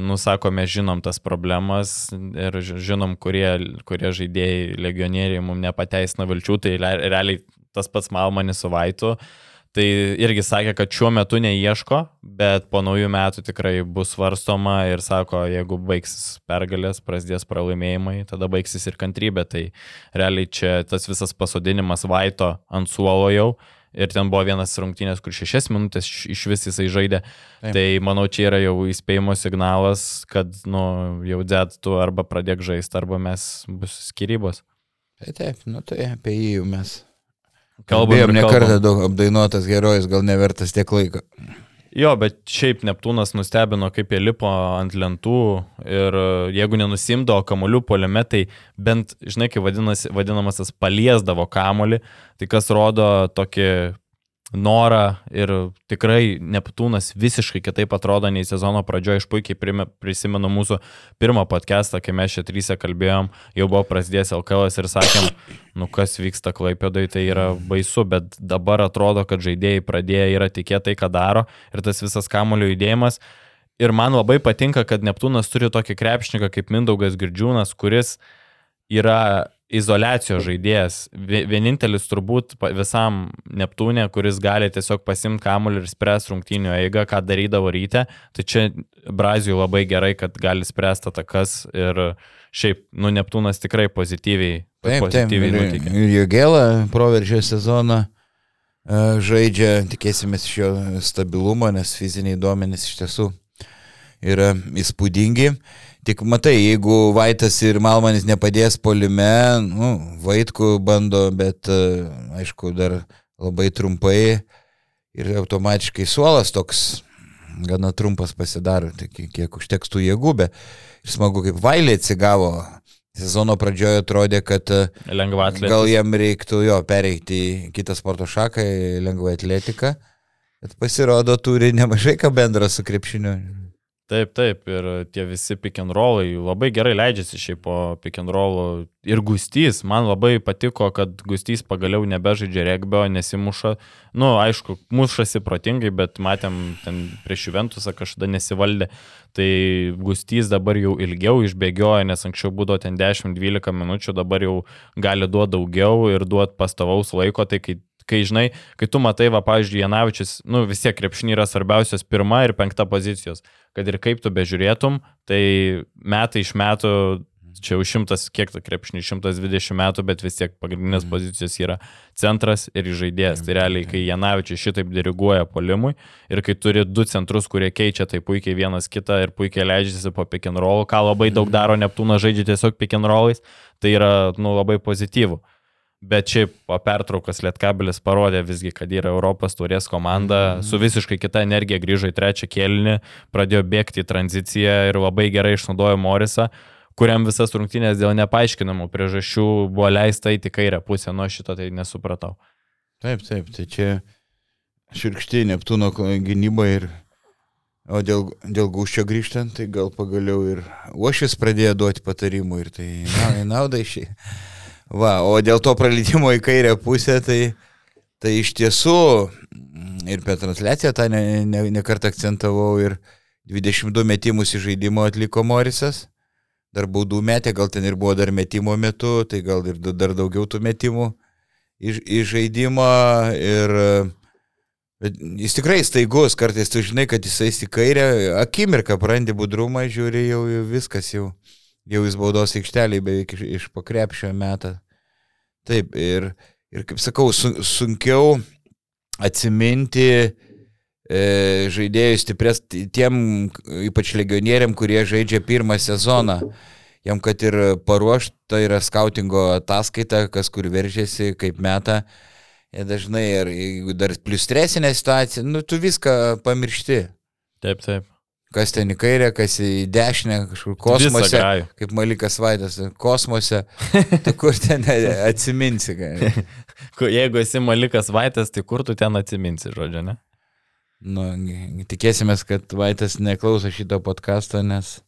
nu sako, mes žinom tas problemas ir ži- žinom, kurie, kurie žaidėjai, legionieriai mums nepateisina vilčių, tai realiai tas pats Malmanis su Vaitu. Tai irgi sakė, kad šiuo metu neieško, bet po naujų metų tikrai bus svarstoma ir sako, jeigu baigsis pergalės, prasidės pralaimėjimai, tada baigsis ir kantrybė. Tai realiai čia tas visas pasodinimas Vaito ant suolo jau. Ir ten buvo vienas rungtynės, kur šešias minutės iš- vis jisai žaidė.
Taip.
Tai manau, čia yra jau įspėjimo signalas, kad, nu, jau dzėt tu arba pradėk žaisti, arba mes bus skirybos.
Tai taip, nu tai apie jį jau mes. Kalbėjom ne kartą daug apdainuotas herojus, gal nevertas tiek laiko.
Jo, bet šiaip Neptūnas nustebino, kaip jie lipo ant lentų ir e, jeigu nenusimdo kamolių poliame, tai bent, žinai, vadinasi, vadinamas tas paliesdavo kamolį, tai kas rodo tokį norą ir tikrai Neptūnas visiškai kitaip atrodo nei sezono pradžioje. Aš puikiai prisimenu mūsų pirmą podcastą, kai mes čia trysia kalbėjom, jau buvo prasidėjęs LKL ir sakėm, nu kas vyksta klaipėdai, tai yra baisu, bet dabar atrodo, kad žaidėjai pradėjo yra tikėti tai, ką daro ir tas visas kamulio judėjimas. Ir man labai patinka, kad Neptūnas turi tokį krepšininką kaip Mindaugas Girdžiūnas, kuris yra izolacijos žaidėjas. Vie- Vienintelis turbūt visam Neptūnė, kuris gali tiesiog pasimti kamuolį ir spręs rungtynių eigą, ką darydavo ryte. Tai čia Brazijų labai gerai, kad gali spręsti atakas ir šiaip, nu, Neptūnas tikrai pozityviai,
Taip, taip.
pozityviai
Ir,
nutikė.
ir Jogėlą proveržė sezoną e, žaidžia, tikėsimės iš jo stabilumo, nes fiziniai duomenys iš tiesų yra įspūdingi. Tik matai, jeigu Vaitas ir Malmanis nepadės polime, nu, Vaitku bando, bet e, aišku, dar labai trumpai ir automatiškai suolas toks gana trumpas pasidaro, tai kiek, užteks tų jėgų, bet ir smagu, kaip Vailė atsigavo. Sezono pradžioje atrodė, kad e, gal jam reiktų jo pereiti į kitą sporto šaką, lengvą atletiką. Bet pasirodo, turi nemažai ką bendro su krepšiniu.
Taip, taip, ir tie visi pick and rollai labai gerai leidžiasi šiaip po pick and rollų. Ir Gustys, man labai patiko, kad Gustys pagaliau nebežaidžia regbio, nesimuša. Nu, aišku, mušasi protingai, bet matėm ten prieš Juventusą kažkada nesivaldė. Tai Gustys dabar jau ilgiau išbėgioja, nes anksčiau būdavo ten 10-12 minučių, dabar jau gali duoti daugiau ir duoti pastovaus laiko. Tai kai kai žinai, kai tu matai, va, pavyzdžiui, Janavičius, nu vis tiek krepšinį yra svarbiausias pirma ir penkta pozicijos. Kad ir kaip tu bežiūrėtum, tai metai iš metų, čia jau šimtas, kiek ta krepšinį, 120 metų, bet vis tiek pagrindinės pozicijos yra centras ir žaidėjas. Tai realiai, kai Janavičius šitaip diriguoja polimui ir kai turi du centrus, kurie keičia tai puikiai vienas kitą ir puikiai leidžiasi po pick and roll, ką labai daug daro Neptūnas žaidžia tiesiog pick and rollais, tai yra, nu, labai pozityvu. Bet šiaip po pertraukos Lietkabilis parodė visgi, kad yra Europos turės komanda, su visiškai kita energija grįžo į trečią kėlinį, pradėjo bėgti į tranziciją ir labai gerai išnaudojo Morisą, kuriam visas rungtynės dėl nepaaiškinamų priežasčių buvo leista į kairę pusę, nuo šito tai nesupratau.
Taip, taip, tai čia širkšti Neptūno gynyba ir... O dėl, dėl guščio grįžtant, tai gal pagaliau ir Uošis pradėjo duoti patarimų ir tai na, į naudą išėjai. Va, o dėl to praleidimo į kairę pusę, tai, tai iš tiesų mm, ir per transliaciją tą ne, ne, ne kartą akcentavau ir 22 metimus į žaidimo atliko Morisas. Dar baudų metė, gal ten ir buvo dar metimo metu, tai gal ir dar daugiau tų metimų į, į žaidimą. Ir, jis tikrai staigus, kartais tu žinai, kad jisai į kairę, akimirką prandi budrumą, žiūri jau viskas jau jau jis baudos aikšteliai beveik iš, iš pakrepšio metą. Taip, ir, ir kaip sakau, sun, sunkiau atsiminti e, žaidėjus stiprės tiem, ypač legionieriam, kurie žaidžia pirmą sezoną. jam kad ir paruošta yra skautingo ataskaita, kas kur veržėsi, kaip meta. Ir dažnai, ir jeigu dar plus stresinė situacija, nu tu viską pamiršti.
Taip, taip.
Kas ten į kairę, kas į dešinę, kažkur kosmose. Kaip Malikas Vaidas, kosmose. tu kur ten atsiminsi. *laughs*
Jeigu esi Malikas Vaitas, tai kur tu ten atsiminsi, žodžiu, ne?
Nu, tikėsimės, kad Vaitas neklauso šito podkasto, nes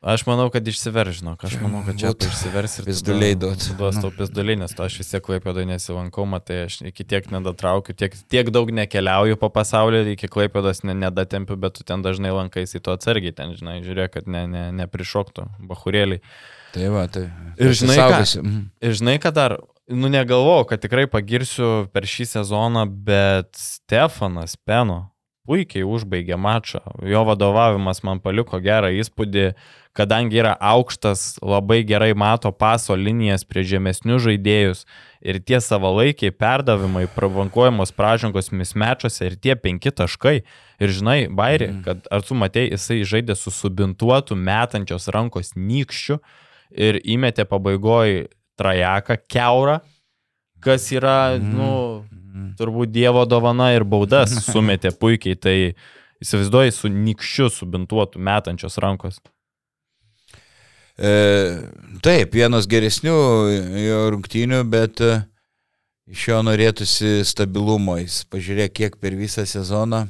Aš manau, kad išsiverž, žinok, aš manau, kad čia išsivers ir
pizduliai duos.
Duos tau pizduliai, nes to aš vis tiek klaipėdai nesilankau, matai, aš iki tiek nedatraukiu, tiek, tiek daug nekeliauju po pasaulį, iki klaipėdos ne, nedatempiu, bet tu ten dažnai lankaisi to atsargiai, ten, žinai, žiūrėk, kad ne, ne, neprišoktų, bahurėliai.
Tai va, tai.
Ir žinai, ką, mhm. ir žinai, ką dar, nu negalvojau, kad tikrai pagirsiu per šį sezoną, bet Stefanas Peno puikiai užbaigė mačą. Jo vadovavimas man paliko gerą įspūdį kadangi yra aukštas, labai gerai mato paso linijas prie žemesnių žaidėjus ir tie savalaikiai perdavimai, pravankuojamos pražangos mismečiuose ir tie penki taškai. Ir žinai, Bairi, mm. kad ar tu matei, jisai žaidė su subintuotu metančios rankos nykščiu ir įmetė pabaigoje trajeką keurą, kas yra, mm. nu, mm. turbūt Dievo dovana ir baudas *laughs* sumetė puikiai. Tai įsivaizduoji su nykščiu subintuotu metančios rankos.
E, taip, vienas geresnių jo rungtynių, bet e, iš jo norėtųsi stabilumo. Jis pažiūrėk, kiek per visą sezoną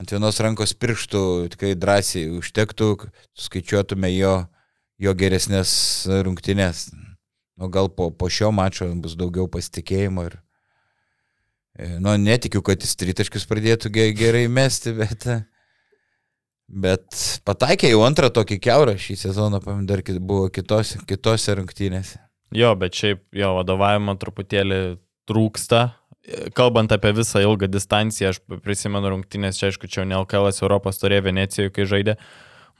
ant vienos rankos pirštų tikrai drąsiai užtektų, skaičiuotume jo, jo geresnės rungtynės. O gal po, po šio mačo bus daugiau pasitikėjimo ir, e, nu, netikiu, kad jis tritaškius pradėtų gerai mesti, bet Bet pataikė jau antrą tokį keurą šį sezoną, dar buvo kitose, kitose rungtynėse.
Jo, bet šiaip jo vadovavimo truputėlį trūksta. Kalbant apie visą ilgą distanciją, aš prisimenu rungtynės, čia aišku, čia ne LKL Europos turė Venecijoje, kai žaidė.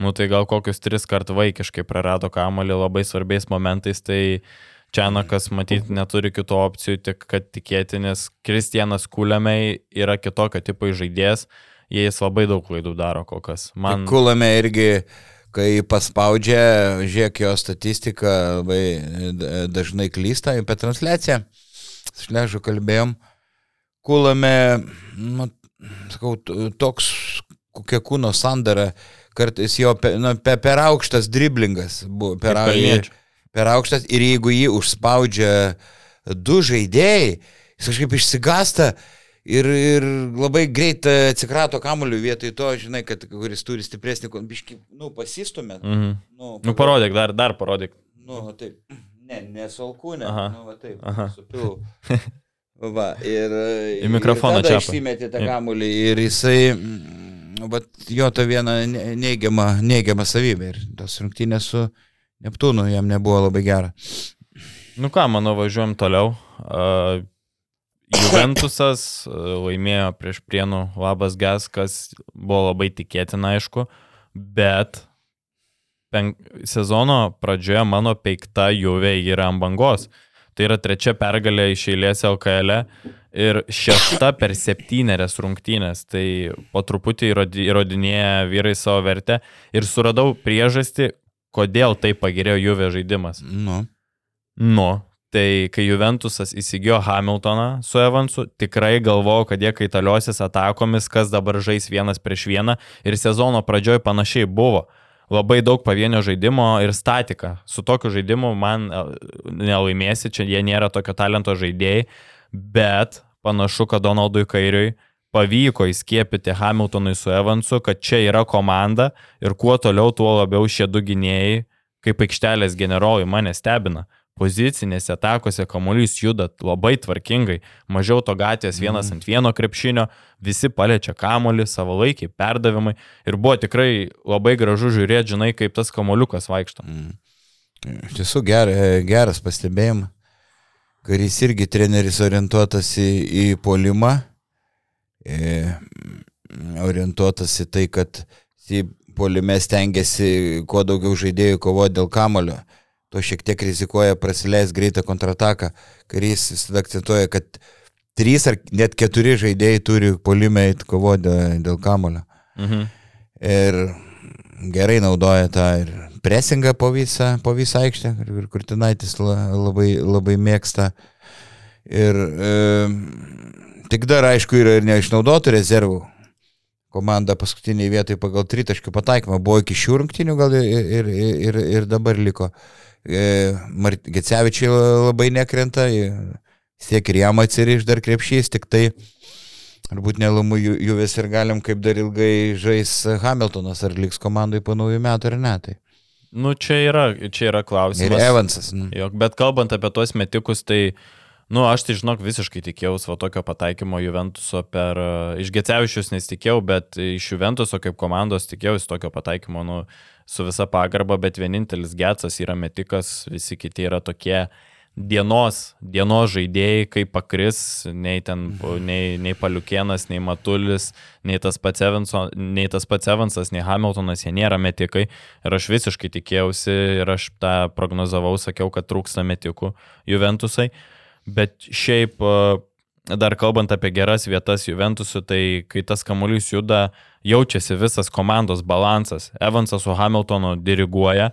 Nu tai gal kokius tris kart vaikiškai prarado kamalį labai svarbiais momentais, tai Čianakas matyt neturi kitų opcijų, tik kad tikėti, nes Kristianas Kuliamei yra kitokio tipo žaidėjas jis labai daug klaidų daro kol kas.
Man... Kulame irgi, kai paspaudžia, žiūrėk jo statistiką, labai dažnai klysta apie transliaciją. Šležu kalbėjom. Kulame, nu, sakau, toks kokia kūno sandara, kartais jo pe, nu, pe, per aukštas driblingas buvo, per, per aukštas ir jeigu jį užspaudžia du žaidėjai, jis kažkaip išsigasta, ir, ir labai greit atsikrato kamuoliu vietoj to, žinai, kad kuris turi stipresnį, biški, nu, pasistumė.
Mhm. Nu, nu, parodyk, dar, dar parodyk.
Nu, taip, ne, nesalkūnė, nu, va taip, supil. *laughs* Va, ir,
į mikrofoną čia.
Išsimetė tą kamuolį ir jisai, bet mm, jo ta viena neigiama, neigiama savybė ir tos rungtynės su Neptūnu jam nebuvo labai gera.
Nu ką, manau, važiuojam toliau. Uh, Juventusas laimėjo prieš Prienų labas ges, kas buvo labai tikėtina, aišku, bet penk... sezono pradžioje mano peikta Juve yra ant bangos. Tai yra trečia pergalė iš eilės LKL e ir šešta per septynerias rungtynės. Tai po truputį įrodinėja vyrai savo vertę ir suradau priežastį, kodėl taip pagerėjo Juve žaidimas.
Nu.
Nu, Tai kai Juventusas įsigijo Hamiltoną su Evansu, tikrai galvojau, kad jie kaitaliosis atakomis, kas dabar žais vienas prieš vieną ir sezono pradžioj panašiai buvo. Labai daug pavienio žaidimo ir statika. Su tokiu žaidimu man e, nelaimėsi, čia jie nėra tokio talento žaidėjai, bet panašu, kad Donaldui Kairiui pavyko įskiepyti Hamiltonui su Evansu, kad čia yra komanda ir kuo toliau, tuo labiau šie du gynėjai, kaip aikštelės generolai, mane stebina pozicinėse atakose kamuolys juda labai tvarkingai, mažiau to gatvės vienas mm. ant vieno krepšinio, visi paliečia kamuolį, savalaikiai perdavimai ir buvo tikrai labai gražu žiūrėti, žinai, kaip tas kamuoliukas vaikšto. Mm.
Iš tiesų ger, geras pastebėjimas, karys irgi treneris orientuotas į, į polimą, e, orientuotas į tai, kad į polime stengiasi kuo daugiau žaidėjų kovoti dėl kamulio to šiek tiek rizikuoja prasileis greitą kontrataką. Karys visada akcentuoja, kad trys ar net keturi žaidėjai turi polimę kovoti dėl, dėl kamulio. Mhm. Ir gerai naudoja tą ir presingą po visą, po visą aikštę, kur Kurtinaitis labai, labai mėgsta. Ir e, tik dar, aišku, yra ir neišnaudotų rezervų. Komanda paskutiniai vietai pagal tritaškių pataikymą buvo iki šių rungtinių gal ir, ir, ir, ir dabar liko. E, Gecevičiai labai nekrenta, tiek ir jam atsiriš dar krepšys, tik tai Turbūt nelumų juvės ir galim kaip dar ilgai žais Hamiltonas, ar liks komandai po naujų metų ar ne. Tai.
Nu, čia yra, čia yra klausimas.
Ir Evansas. Nu.
Jok, bet kalbant apie tuos metikus, tai, nu, aš tai žinok, visiškai tikėjausi va tokio pataikymo Juventuso per, uh, iš Gecevičius nesitikėjau, bet iš Juventuso kaip komandos tikėjausi tokio pataikymo, nu, su visa pagarba, bet vienintelis Gecas yra metikas, visi kiti yra tokie dienos, dienos žaidėjai, kaip pakris, nei, ten, mhm. nei, nei Paliukienas, nei Matulis, nei tas, pats Evanso, nei tas pats Evansas, nei Hamiltonas, jie nėra metikai. Ir aš visiškai tikėjausi ir aš tą prognozavau, sakiau, kad trūksta metikų Juventusai. Bet šiaip, dar kalbant apie geras vietas Juventusų, tai kai tas kamuolys juda, jaučiasi visas komandos balansas. Evansas su Hamiltonu diriguoja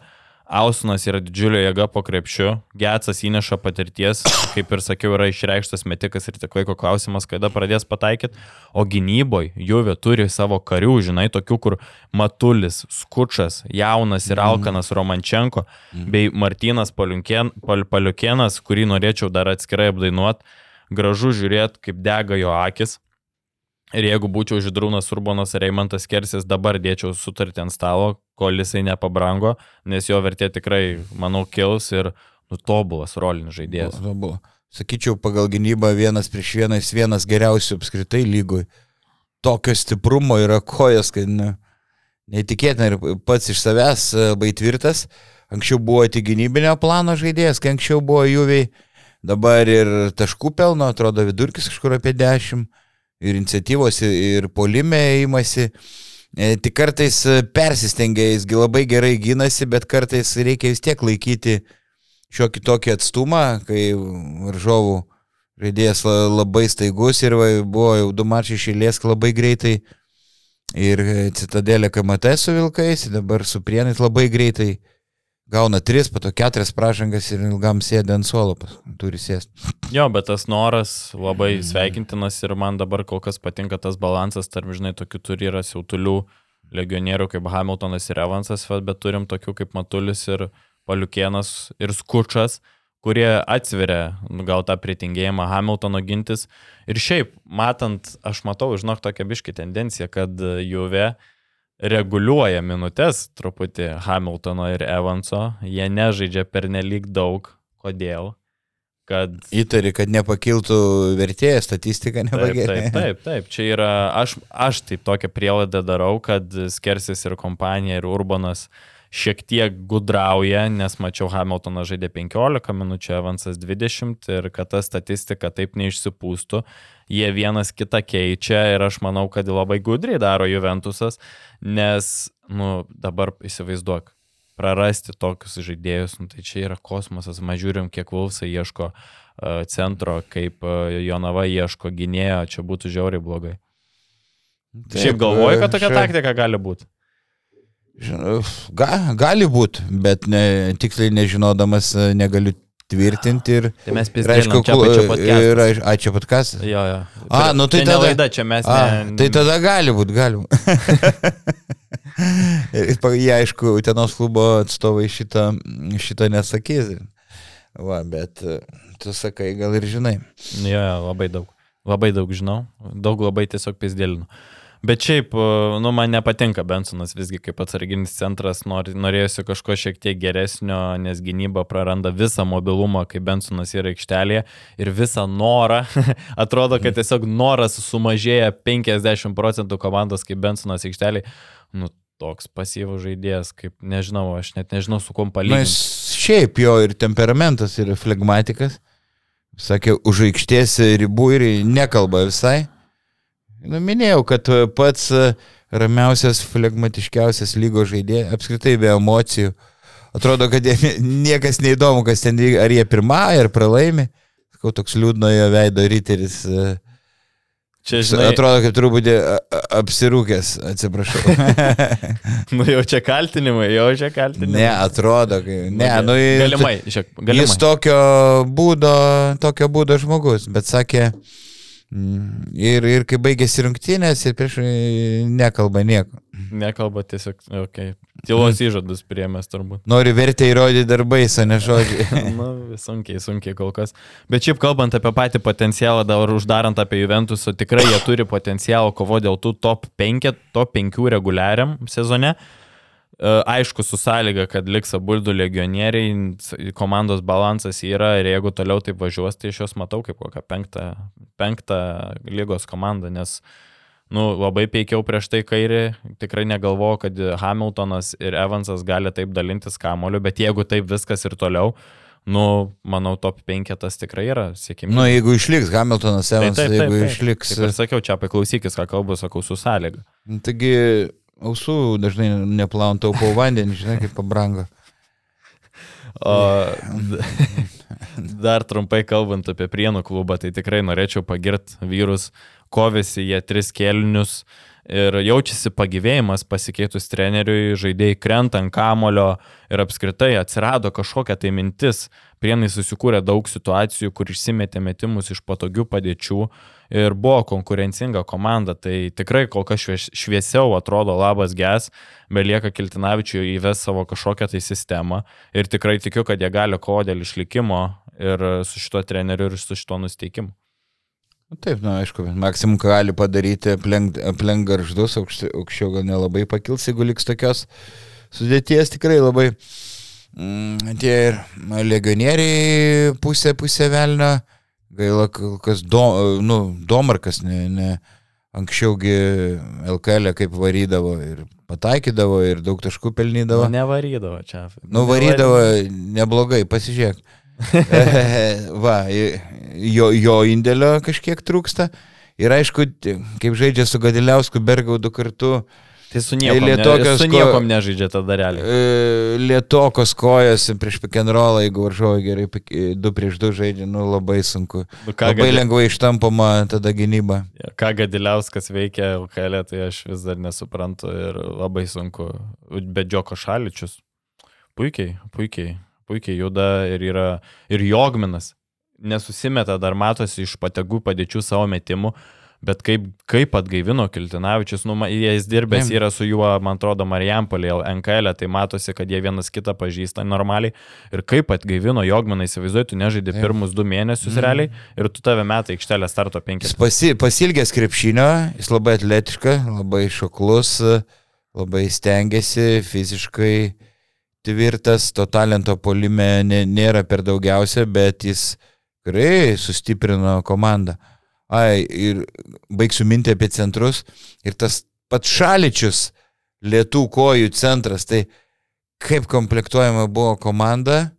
Ausinas yra didžiulė jėga po krepšiu, Getsas įneša patirties, kaip ir sakiau, yra išreikštas metikas ir tik laiko klausimas, kada pradės pataikyti, o gynyboje Juvė turi savo karių, žinai, tokių, kur Matulis, Skučas, Jaunas ir mhm. Alkanas Romančenko, mm. bei Martinas Paliukienas, kurį norėčiau dar atskirai apdainuoti, gražu žiūrėti, kaip dega jo akis. Ir jeigu būčiau Židrūnas Urbonas ar Eimantas Kersis, dabar dėčiau sutartį ant stalo, kol jisai nepabrango, nes jo vertė tikrai, manau, kils ir nutobulas rolinis žaidėjas.
Tobulas. Sakyčiau, pagal gynybą vienas prieš vieną, jis vienas geriausių apskritai lygui. Tokio stiprumo yra kojas, kad ne, neįtikėtina ir pats iš savęs e, labai tvirtas. Anksčiau buvo tik gynybinio plano žaidėjas, kai anksčiau buvo juviai, dabar ir taškų pelno, atrodo vidurkis kažkur apie 10 ir iniciatyvos, ir polime įmasi. E, tik kartais persistengia, jisgi labai gerai gynasi, bet kartais reikia vis tiek laikyti šiokį tokį atstumą, kai varžovų žaidėjas labai staigus ir buvo jau du mačiai išėlės labai greitai. Ir citadelė KMT su Vilkais, dabar su Prienais labai greitai gauna tris, po to keturias pražangas ir ilgam sėdė ant suolo, turi sėsti.
Jo, bet tas noras labai sveikintinas ir man dabar kol kas patinka tas balansas tarp, žinai, tokių turi yra siautulių legionierių kaip Hamiltonas ir Evansas, bet turim tokių kaip Matulis ir Paliukienas ir Skučas, kurie atsveria nu, gal tą pritingėjimą Hamiltono gintis. Ir šiaip, matant, aš matau, žinok, tokią biškį tendenciją, kad Juve reguliuoja minutės truputį Hamiltono ir Evanso, jie nežaidžia per nelik daug. Kodėl?
Kad... Įtari, kad nepakiltų vertėjas, statistika nepagerėja.
Taip, taip, taip, taip, čia yra, aš, aš taip tokią prielaidą darau, kad Skersis ir kompanija ir Urbanas šiek tiek gudrauja, nes mačiau Hamiltoną žaidė 15 minučių, Evansas 20 ir kad ta statistika taip neišsipūstų jie vienas kitą keičia ir aš manau, kad labai gudriai daro Juventusas, nes, nu, dabar įsivaizduok, prarasti tokius žaidėjus, nu, tai čia yra kosmosas, mes žiūrim, kiek Vulfsai ieško uh, centro, kaip uh, Jonava ieško gynėjo, čia būtų žiauriai blogai. Taip, Šiaip galvoju, kad tokia šia... taktika gali būti.
Ga, gali būti, bet ne, tiksliai nežinodamas negaliu tvirtinti ir...
Tai mes pizdėlinam, čia pačio podcast'o. Ir,
a, čia podcast'as?
Jo, jo.
A, nu tai tada...
Laida, čia mes... A,
ne... Tai tada gali būti, gali būti. *laughs* Jie, aišku, Utenos klubo atstovai šitą, šitą nesakys. Va, bet e, tu sakai, gal ir žinai.
Jo, jo, labai daug. Labai daug žinau. Daug labai tiesiog pizdėlinu. Bet šiaip, nu, man nepatinka Bensonas visgi kaip atsarginis centras, nor, norėjusi kažko šiek tiek geresnio, nes gynyba praranda visą mobilumą, kai Bensonas yra aikštelėje ir visą norą. *laughs* Atrodo, kad tiesiog noras sumažėja 50 procentų komandos, kai Bensonas aikštelėje. Nu, toks pasyvus žaidėjas, kaip nežinau, aš net nežinau, su kuom palyginti.
Na, šiaip jo ir temperamentas yra flegmatikas. Sakė, už aikštės ribų ir nekalba visai. Nu, minėjau, kad e, pats e, ramiausias, flegmatiškiausias lygo žaidėjas, apskritai be emocijų. Atrodo, kad jie, niekas neįdomu, kas ten, ar jie pirmąją, ar pralaimi. Sakau, toks liūdnojo veido ryteris. E.
Čia, žinai,
Atrodo, kaip truputį apsirūkęs, atsiprašau. *laughs*
nu jau čia kaltinimai, jau čia kaltinimai.
ne, atrodo, kai... Ne, nu
Galimai, žiūrėk, galimai.
jis tokio būdo, tokio būdo žmogus, bet sakė, mm, ir, ir kai baigėsi rungtynės, ir prieš nekalba nieko.
Nekalba tiesiog, okei. Okay. Tylos įžadus priemės turbūt.
Nori vertę įrodyti darbais, o ne *laughs* žodžiai.
Na, sunkiai, sunkiai kol kas. Bet šiaip kalbant apie patį potencialą, dar uždarant apie Juventusą, tikrai jie turi potencialą kovo dėl tų top 5, top 5 reguliariam sezone. E, Aišku, su sąlyga, kad liks abu du legionieriai, komandos balansas yra ir jeigu toliau taip važiuos, tai aš juos matau kaip kokią penktą, penktą lygos komandą, nes nu, labai peikiau prieš tai kairį, tikrai negalvoju, kad Hamiltonas ir Evansas gali taip dalintis kamoliu, bet jeigu taip viskas ir toliau, nu, manau, top 5 tas tikrai yra siekimai.
Nu, jeigu išliks Hamiltonas
Tai
Evansas, jeigu išliks.
Kaip ir sakiau, čia paklausykis, ką kalbu, sakau, su sąlyga.
Taigi, ausų dažnai neplaun taupau vandenį, žinai, kaip pabrango.
O dar trumpai kalbant apie Prienų klubą, tai tikrai norėčiau pagirti vyrus, kovėsi jie tris kelnius ir jaučiasi pagyvėjimas pasikeitus treneriui, žaidėjai krenta ant kamulio ir apskritai atsirado kažkokia tai mintis. Prienai susikūrė daug situacijų, kur išsimetė metimus iš patogių padėčių ir buvo konkurencinga komanda. Tai tikrai kol kas švies- šviesiau atrodo labas ges, belieka Kiltinavičiui įves savo kažkokią tai sistemą ir tikrai tikiu, kad jie gali kovoti dėl išlikimo ir su šituo treneriu ir su šituo nusteikimu.
Nu, Taip, na, aišku, maksimum ką gali padaryti, aplenk, aplenk garždus, aukšti- aukščiau gal nelabai pakils, jeigu liks tokios sudėties tikrai labai. Mm, tie ir legionieriai pusė, pusė velnio, gaila, kas do, nu, Domarkas, ne, ne, anksčiaugi LKL kaip varydavo ir pataikydavo ir daug taškų pelnydavo.
Nu, nevarydavo čia.
Nu, varydavo neblogai, pasižiūrėk. *laughs* *laughs* Va, jo, jo indėlio kažkiek trūksta. Ir aišku, kaip žaidžia su Gadiliausku Bergaudu kartu,
Tai su niekom, ne, su
ko-
niekom nežaidžia tada realiai.
lietokos kojas prieš pikenrolą, jeigu varžovai gerai pik- e, du prieš du žaidžia, nu labai sunku.
Nu,
Labai
Gadi-
lengvai ištampama tada gynyba.
ką Gadiliauskas veikia LKL, tai aš vis dar nesuprantu ir labai sunku. Bet Džioko Šaličius puikiai, puikiai, puikiai juda ir yra ir Jogminas. Nesusimeta, dar matosi iš pategų padėčių savo metimų. Bet kaip, kaip atgaivino Kiltinavičius, nu, jis dirbęs yra su juo, man atrodo, Marijampolė, NKL, tai matosi, kad jie vienas kitą pažįsta normaliai. Ir kaip atgaivino Jogminą, įsivaizduoju, tu nežaidži
Taip.
pirmus du mėnesius
Mhm.
realiai ir tu tave metai aikštelę starto
Jis
penkis.
pasi, pasilgęs krepšinio, jis labai atletiška, labai šoklus, labai stengiasi, fiziškai tvirtas, to talento polime nė- nėra per daugiausia, bet jis tikrai sustiprino komandą. Ai, ir baigsiu mintį apie centrus. Ir tas pats šaličius, lietų kojų centras, tai kaip komplektuojama buvo komanda,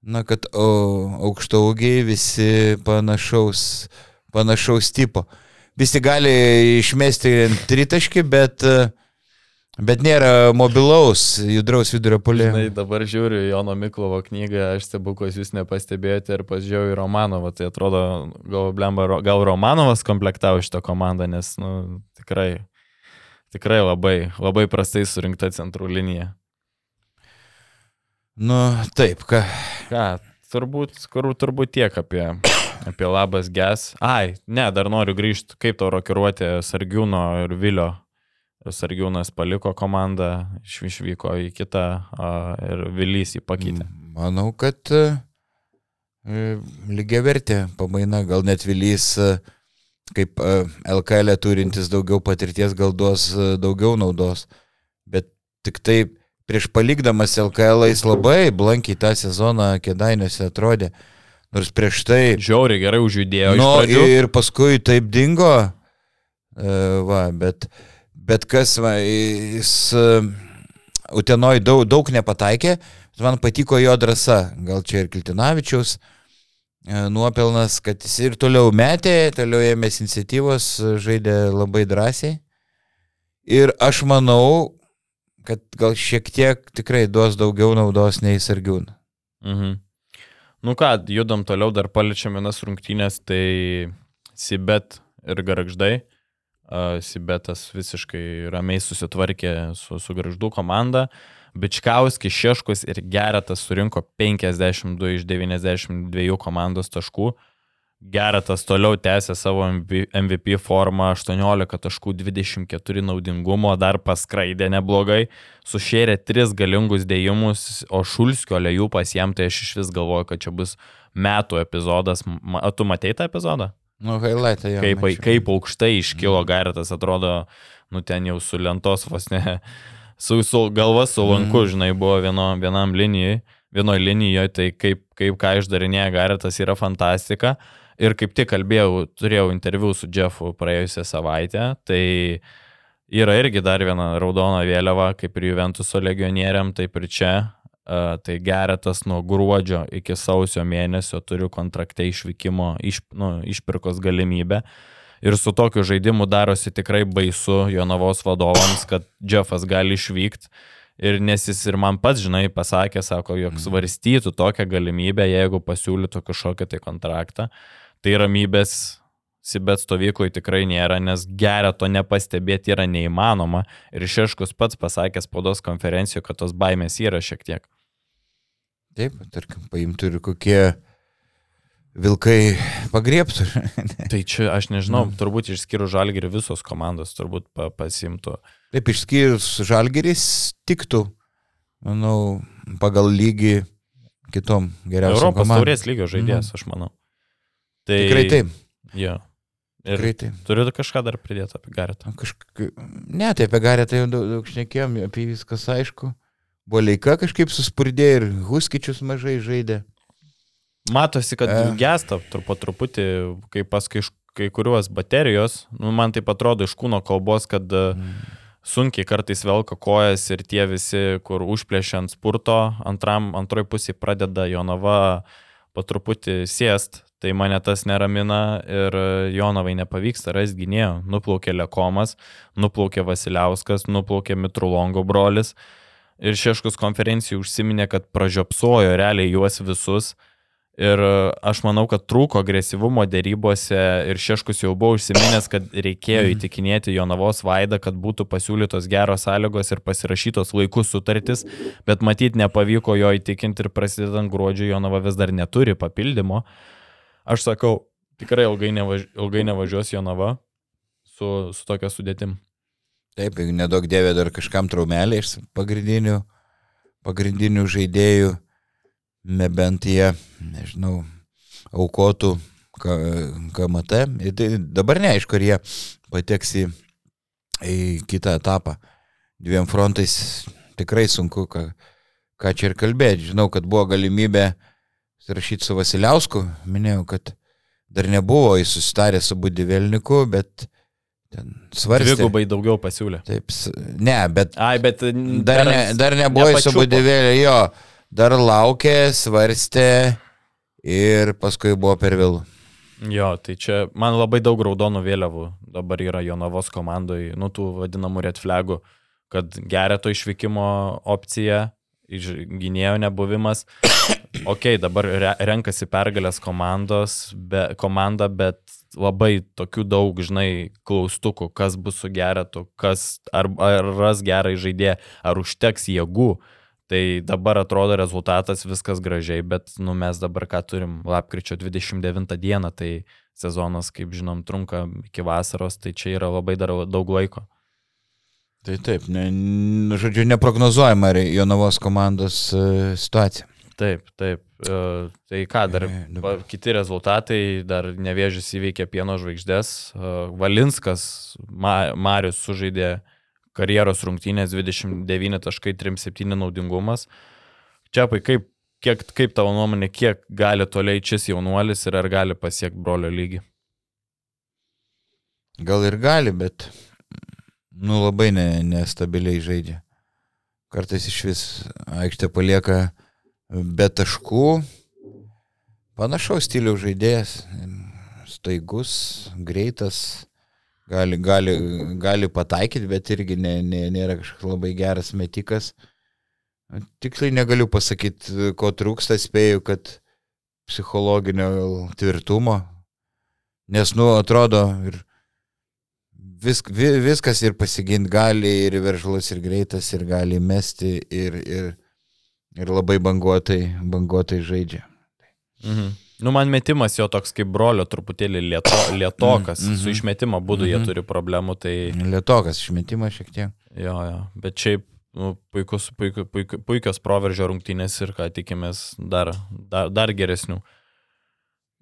na, kad aukštaugiai visi panašaus, panašaus tipo. Visi gali išmesti tritaškį, bet, e, bet nėra mobilaus, judraus vidurio polė.
Žinai, dabar žiūriu Jono Miklovo knygą, aš stebukos jūs nepastebėjote ir pasižiūrėjau į Romanovą, tai atrodo, gal, blemba, gal Romanovas komplektavo šitą komandą, nes, nu, tikrai, tikrai labai, labai prastai surinkta centrų linija.
Nu, taip, ką.
Ką, turbūt, kur, turbūt tiek apie, apie labas ges. Ai, ne, dar noriu grįžti, kaip to rokiruoti Sargiūno ir Vilio. Sargiūnas paliko komandą, iš- išvyko į kitą ir Vilys jį pakeitė.
Manau, kad e, lygiai vertė pamaina, gal net Vilys, e, kaip e, LKL turintis daugiau patirties, gal duos e, daugiau naudos. Bet tik taip, prieš palikdamas LKL jis labai blankiai tą sezoną kėdainiuose atrodė. Nors prieš tai...
Žiauriai gerai užjudėjo.
Nu, ir paskui taip dingo. E, va, bet, bet kas, va, jis e, Utenoj daug, daug nepataikė, bet man patiko jo drąsa. Gal čia ir Kiltinavičiaus e, nuopelnas, kad jis ir toliau metė, toliau ėmėsi iniciatyvos, žaidė labai drąsiai. Ir aš manau, kad gal šiek tiek tikrai duos daugiau naudos nei Sargiūna.
Mhm. Nu ką, judam toliau, dar paliečiam vienas rungtynės, tai Sibet ir garždai. Sibetas visiškai ramiai susitvarkė su, su garždų komanda. Bičkauskis, Šeškus ir Geretas surinko 52 iš 92 komandos taškų. Geretas toliau tęsė savo MVP formą 18 taškų 24 naudingumo, dar paskraidė neblogai, sušėrė 3 galingus dėjimus, o Šulskio lėjų pas jam, tai aš iš vis galvoju, kad čia bus metų epizodas. O tu matei tą epizodą?
Nu, highlightą jau.
Kaip, kaip aukštai iškilo Geretas, atrodo, nu ten jau su lentos vos ne, *laughs* su, su galva su lanku, mm. žinai, buvo vieno, vienam linijai, vienoje linijoje, tai kaip, kaip ką išdarinėja Geretas yra fantastika. Ir kaip tik kalbėjau, turėjau interviu su Jeffu praėjusią savaitę, tai yra irgi dar viena raudona vėliava, kaip ir Juventuso legionieriam, taip ir čia. Uh, tai geretas nuo gruodžio iki sausio mėnesio turiu kontrakte išvykimo, iš, nu, išpirkos galimybę. Ir su tokiu žaidimu darosi tikrai baisu Jonavos vadovams, kad Jeffas gali išvykti. Ir nes jis ir man pats, žinai, pasakė, sako, jog mhm. svarstytų tokią galimybę, jeigu pasiūlytų kažkokią tai kontraktą. Tai ramybės Sibet stovykloje tikrai nėra, nes geria to nepastebėti yra neįmanoma. Ir Šeškus pats pasakė spaudos konferencijoje, kad tos baimės yra šiek tiek.
Taip, tarkim, paimtų ir kokie vilkai pagriebtų. *laughs*
tai čia aš nežinau, mm. turbūt išskyrus žalgerį visos komandos turbūt pa, pasimtų.
Taip, išskyrus žalgeris tiktų, manau, pagal lygį kitom geriausiom.
Europos komandom. taurės lygio žaidėjas, mm. aš manau.
Tai, Tikrai taip.
Jo. Ir Tikrai taip. Turiu kažką dar pridėti apie Garetą.
Kažka... Ne, tai apie Garetą jau daug, daug šnekėjom, apie viskas aišku. Buvo leika kažkaip suspurdė ir Huskičius mažai žaidė.
Matosi, kad e. gesta po truputį, kai paskui kai kuriuos baterijos, nu, man tai atrodo iš kūno kalbos, kad mm. sunkiai kartais velka kojas ir tie visi, kur užplėšia ant spurto, antram, antroji pusė pradeda Jonava po truputį sėst, Tai mane tas neramina ir Jonovai nepavyksta rasti gynėjo. Nuplaukė Lekomas, nuplaukė Vasiliauskas, nuplaukė Mitrulongo brolis. Ir Šeškus konferencijų užsiminė, kad pražiopsojo realiai juos visus. Ir aš manau, kad trūko agresyvumo dėrybose ir Šeškus jau buvo užsiminęs, kad reikėjo mhm. įtikinėti Jonavos vaidą, kad būtų pasiūlytos geros sąlygos ir pasirašytos laikus sutartis, bet matyt nepavyko jo įtikinti ir prasidedant gruodžio Jonava vis dar neturi papildymo. Aš sakau, tikrai ilgai, nevaž, ilgai nevažiuos Jonava su, su tokia sudėtim.
Taip, jeigu nedaug dėvė dar kažkam traumelį iš pagrindinių, pagrindinių žaidėjų, nebent jie, nežinau, aukotų KMT. Tai dabar neaišku, ar jie pateks į, į kitą etapą. Dviem frontais tikrai sunku, ką, ką čia ir kalbėti. Žinau, kad buvo galimybė rašyti su Vasiliausku, minėjau, kad dar nebuvo jis susitarę su Budivelniku, bet ten svarstė.
Dvigubai daugiau pasiūlė.
Taip, ne, bet,
Ai, bet
dar, ne, dar nebuvo su Budiveliu, jo, dar laukė, svarstė ir paskui buvo per vėlų.
Jo, tai čia man labai daug raudonų vėliavų dabar yra Jonavos komandai, nu tų vadinamų red flagų, kad gereto išvykimo opcija, gynėjo nebuvimas, *coughs* ok, dabar re, renkasi pergalės komandos, be, komanda, bet labai tokių daug, žinai, klaustukų, kas bus su geretu, kas, ar, ar ras gerai žaidėją, ar užteks jėgų. Tai dabar atrodo rezultatas viskas gražiai, bet nu, mes dabar ką turim, lapkričio 29 dieną, tai sezonas, kaip žinom, trunka iki vasaros, tai čia yra labai dar daug laiko.
Tai taip, ne, žodžiu, neprognozuojama Jonavos komandos uh, situacija.
Taip, taip. E, tai ką dar, pa, kiti rezultatai, dar nevėžys įveikė pieno žvaigždės. E, Valinskas, Ma, Marius sužaidė karjeros rungtynės 29.37 naudingumas. Čiapai, kaip, kiek, kaip tavo nuomonė, kiek gali toliai šis jaunuolis ir ar gali pasiekti brolio lygį?
Gal ir gali, bet nu, labai ne, nestabiliai žaidžia. Kartais iš vis aikštė palieka be taškų. Panašaus stiliaus žaidėjas, staigus, greitas, gali, gali, gali pataikyti, bet irgi ne, ne, nėra kažkoks labai geras metikas. Tiksliai negaliu pasakyti, ko trūksta, spėju, kad psichologinio tvirtumo, nes, nu, atrodo, ir vis, vi, viskas ir pasiginti gali, ir veržlas, ir greitas, ir gali mesti, ir, ir, ir labai banguotai, banguotai žaidžia.
Mhm. Nu, man metimas jo toks kaip brolio truputėlį lieto, lietokas. Mm -hmm. Su išmetimo būdu mm -hmm. jie
Mhm.
turi problemų, tai
Lietokas išmetimas šiek tiek.
jo, jo. Bet šiaip nu, puikus, puiku, puiku, puikios proveržio rungtynės ir ką tikimės dar, dar, dar geresnių.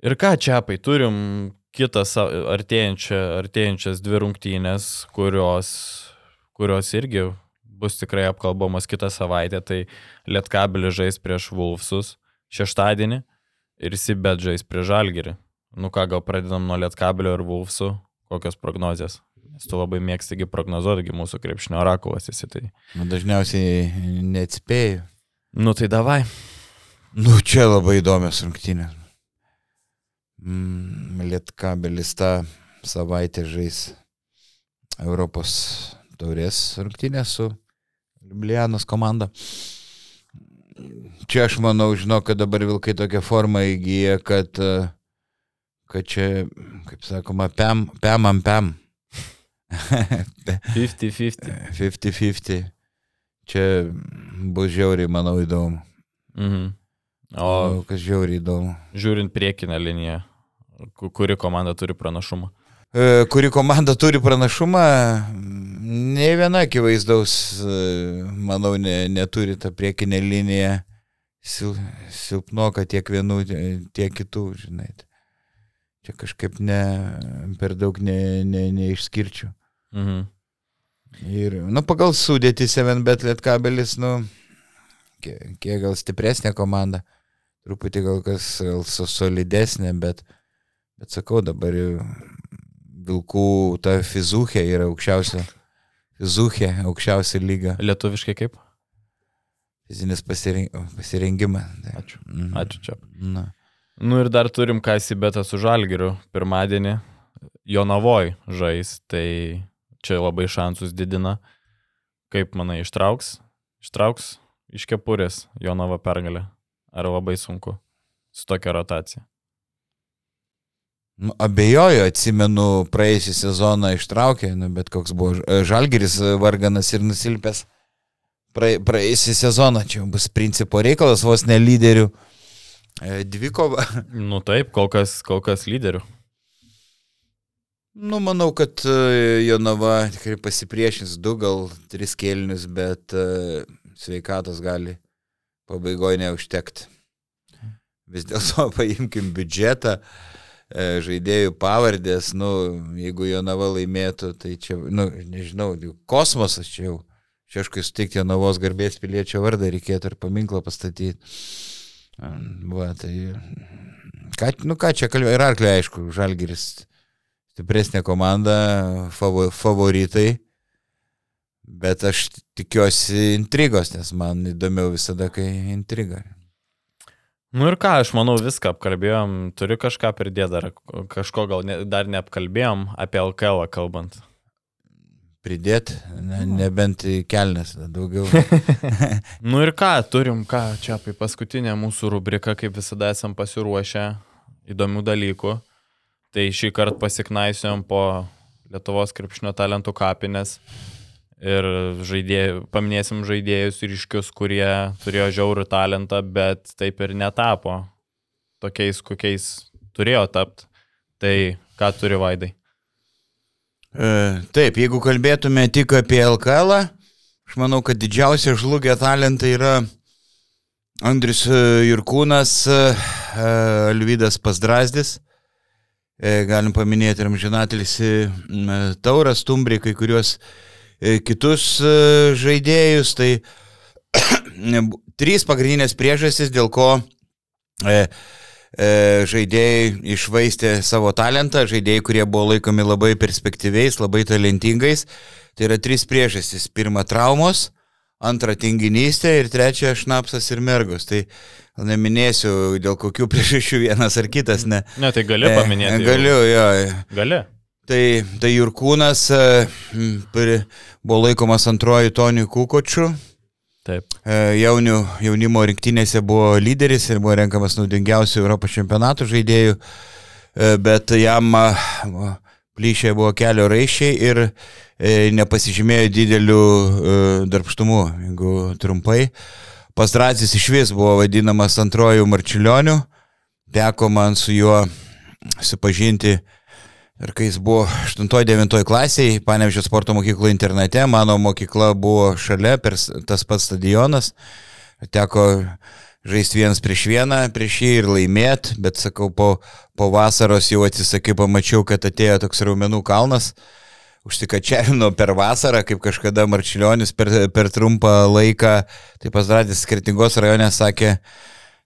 Ir ką čiapai, turim kitą sa- artėjančią, artėjančias dvi rungtynės, kurios, kurios irgi bus tikrai apkalbamos kitą savaitę. Tai Lietkabelis žais prieš Vulfsus šeštadienį ir Sibet žais prieš Žalgirį. Nu ką, gal pradedam nuo Lietkabelio ir Vulfsų, kokios prognozijas? Nes tu labai mėgstigi prognozuotigi mūsų krepšinio orakulas esi. Tai...
Nu, dažniausiai neatspėjau.
Nu tai davai.
Nu, čia labai įdomios rungtynės. Mm, Lietkabelis tą savaitę žais Europos taurės rungtynę su Liublianos komanda. Čia aš manau, žinau, kad dabar Vilkai tokią formą įgyja, kad, e, kad čia, kaip sakoma, pem, pemam pem.
50-50.
50-50. *laughs* Čia bus žiauriai, manau, įdomu.
Mhm. O
O kas žiauriai įdomu.
žiūrint priekinę liniją, ku- kuri komanda turi pranašumą?
E, Kuri komanda turi pranašumą, ne viena akivaizdaus, e, manau, ne, neturi tą priekinę liniją sil, silpnoka tiek vienų, tiek kitų, žinai. Čia kažkaip ne, per daug ne, ne, neišskirčiau.
Mhm.
Ir, nu, pagal sudėtį 7bet lietkabelis, nu, kiek, kiek gal stipresnė komanda, truputį gal kas gal solidesnė, bet, bet sakau, dabar jau vilkų ta fizuchė yra aukščiausia, fizuchė aukščiausia lyga,
Lietuviškai kaip?
fizinis pasireng, pasirengimas.
Ačiū.
mhm.
Ačiū čia.
Na.
Nu ir dar turim ką įsibėtą su Žalgiriu pirmadienį. Jonavoj žais, tai čia labai šansus didina. Kaip manai, ištrauks? Ištrauks iš kepurės Jonava pergalę. Ar labai sunku su tokia rotacija?
Nu, abejoju, atsimenu, praėjusią sezoną ištraukė, nu, bet koks buvo Ž- žalgeris varganas ir nusilpęs. Praė- Praėjusią sezoną čia bus principo reikalas, vos ne lyderių. E, Dvikova. *laughs*
Nu taip, kol kas, kol kas lyderių.
Nu, manau, kad e, Jonava tikrai pasipriešins du, gal tris kėlinius, bet e, sveikatos gali pabaigoje neužtekti. Vis dėlto *laughs* paimkim biudžetą, e, žaidėjų pavardės, nu, jeigu Jonava laimėtų, tai čia, nu, nežinau, kosmosas čia jau. Čia aišku, suteikti Jonavos garbės piliečio vardą reikėtų ir paminklą pastatyti. Va, tai. Ką, nu ką čia kalbėjo, ir arklė, aišku, Žalgiris stipresnė komanda, favo, favoritai. Bet aš tikiuosi intrigos, nes man įdomiau visada, kai intriga.
Nu ir ką, aš manau, viską apkalbėjom. Turiu kažką pridėti dar, kažko gal ne, dar neapkalbėjom apie LKL kalbant.
Pridėti, ne, nebent į kelnes daugiau. *laughs* *laughs*
Nu ir ką, turim ką, čia apie paskutinę mūsų rubriką, kaip visada esam pasiruošę įdomių dalykų. Tai šį kartą pasiknaisiom po Lietuvos krepšinio talentų kapinės ir žaidėjų, paminėsim žaidėjus ryškius, kurie turėjo žiaurų talentą, bet taip ir netapo tokiais, kokiais turėjo tapti. Tai ką turi vaidai?
E, Taip, jeigu kalbėtume tik apie LKL, aš manau, kad didžiausia žlugę talentai yra Andris e, Jurkūnas, e, Alvydas Pasdrasdis. E, Galim paminėti ir Amžinatelis Tauras, Tumbrį, kai kuriuos kitus e, žaidėjus. Tai *coughs* trys pagrindinės priežastys, dėl ko e, e, žaidėjai išvaistė savo talentą, žaidėjai, kurie buvo laikomi labai perspektyviais, labai talentingais. Tai yra trys priežastys. Pirma - traumos, antra - tinginystė ir trečia - šnapsas ir mergos. Tai neminėsiu, dėl kokių *laughs* priežasčių vienas ar kitas, ne.
Ne, tai gali paminėti.
E. Galiu, jo.
Gali.
Tai, tai Jurkūnas e, buvo laikomas antroji Tonių Kukočių.
Taip.
E, Jaunių, jaunimo rinktinėse buvo lyderis ir buvo renkamas naudingiausių Europos čempionatų žaidėjų, E, bet jam plyšė buvo kelio raiščiai ir nepasižymėjo dideliu darbštumu, jeigu trumpai. Pastracis iš vis buvo vadinamas antrojų marčiulionių, teko man su juo supažinti ir kai jis buvo 8-9 klasėje, Panevižio sporto mokyklo internate, mano mokykla buvo šalia, per tas pats stadionas, teko žaisti vienas prieš vieną, prieš jį ir laimėti, bet sakau, po, po vasaros jau atsisakai, pamačiau, kad atėjo toks raumenų kalnas, užsikačiavino per vasarą, kaip kažkada Marčiulionis per, per trumpą laiką, tai pasradęs skirtingos rajone sakė,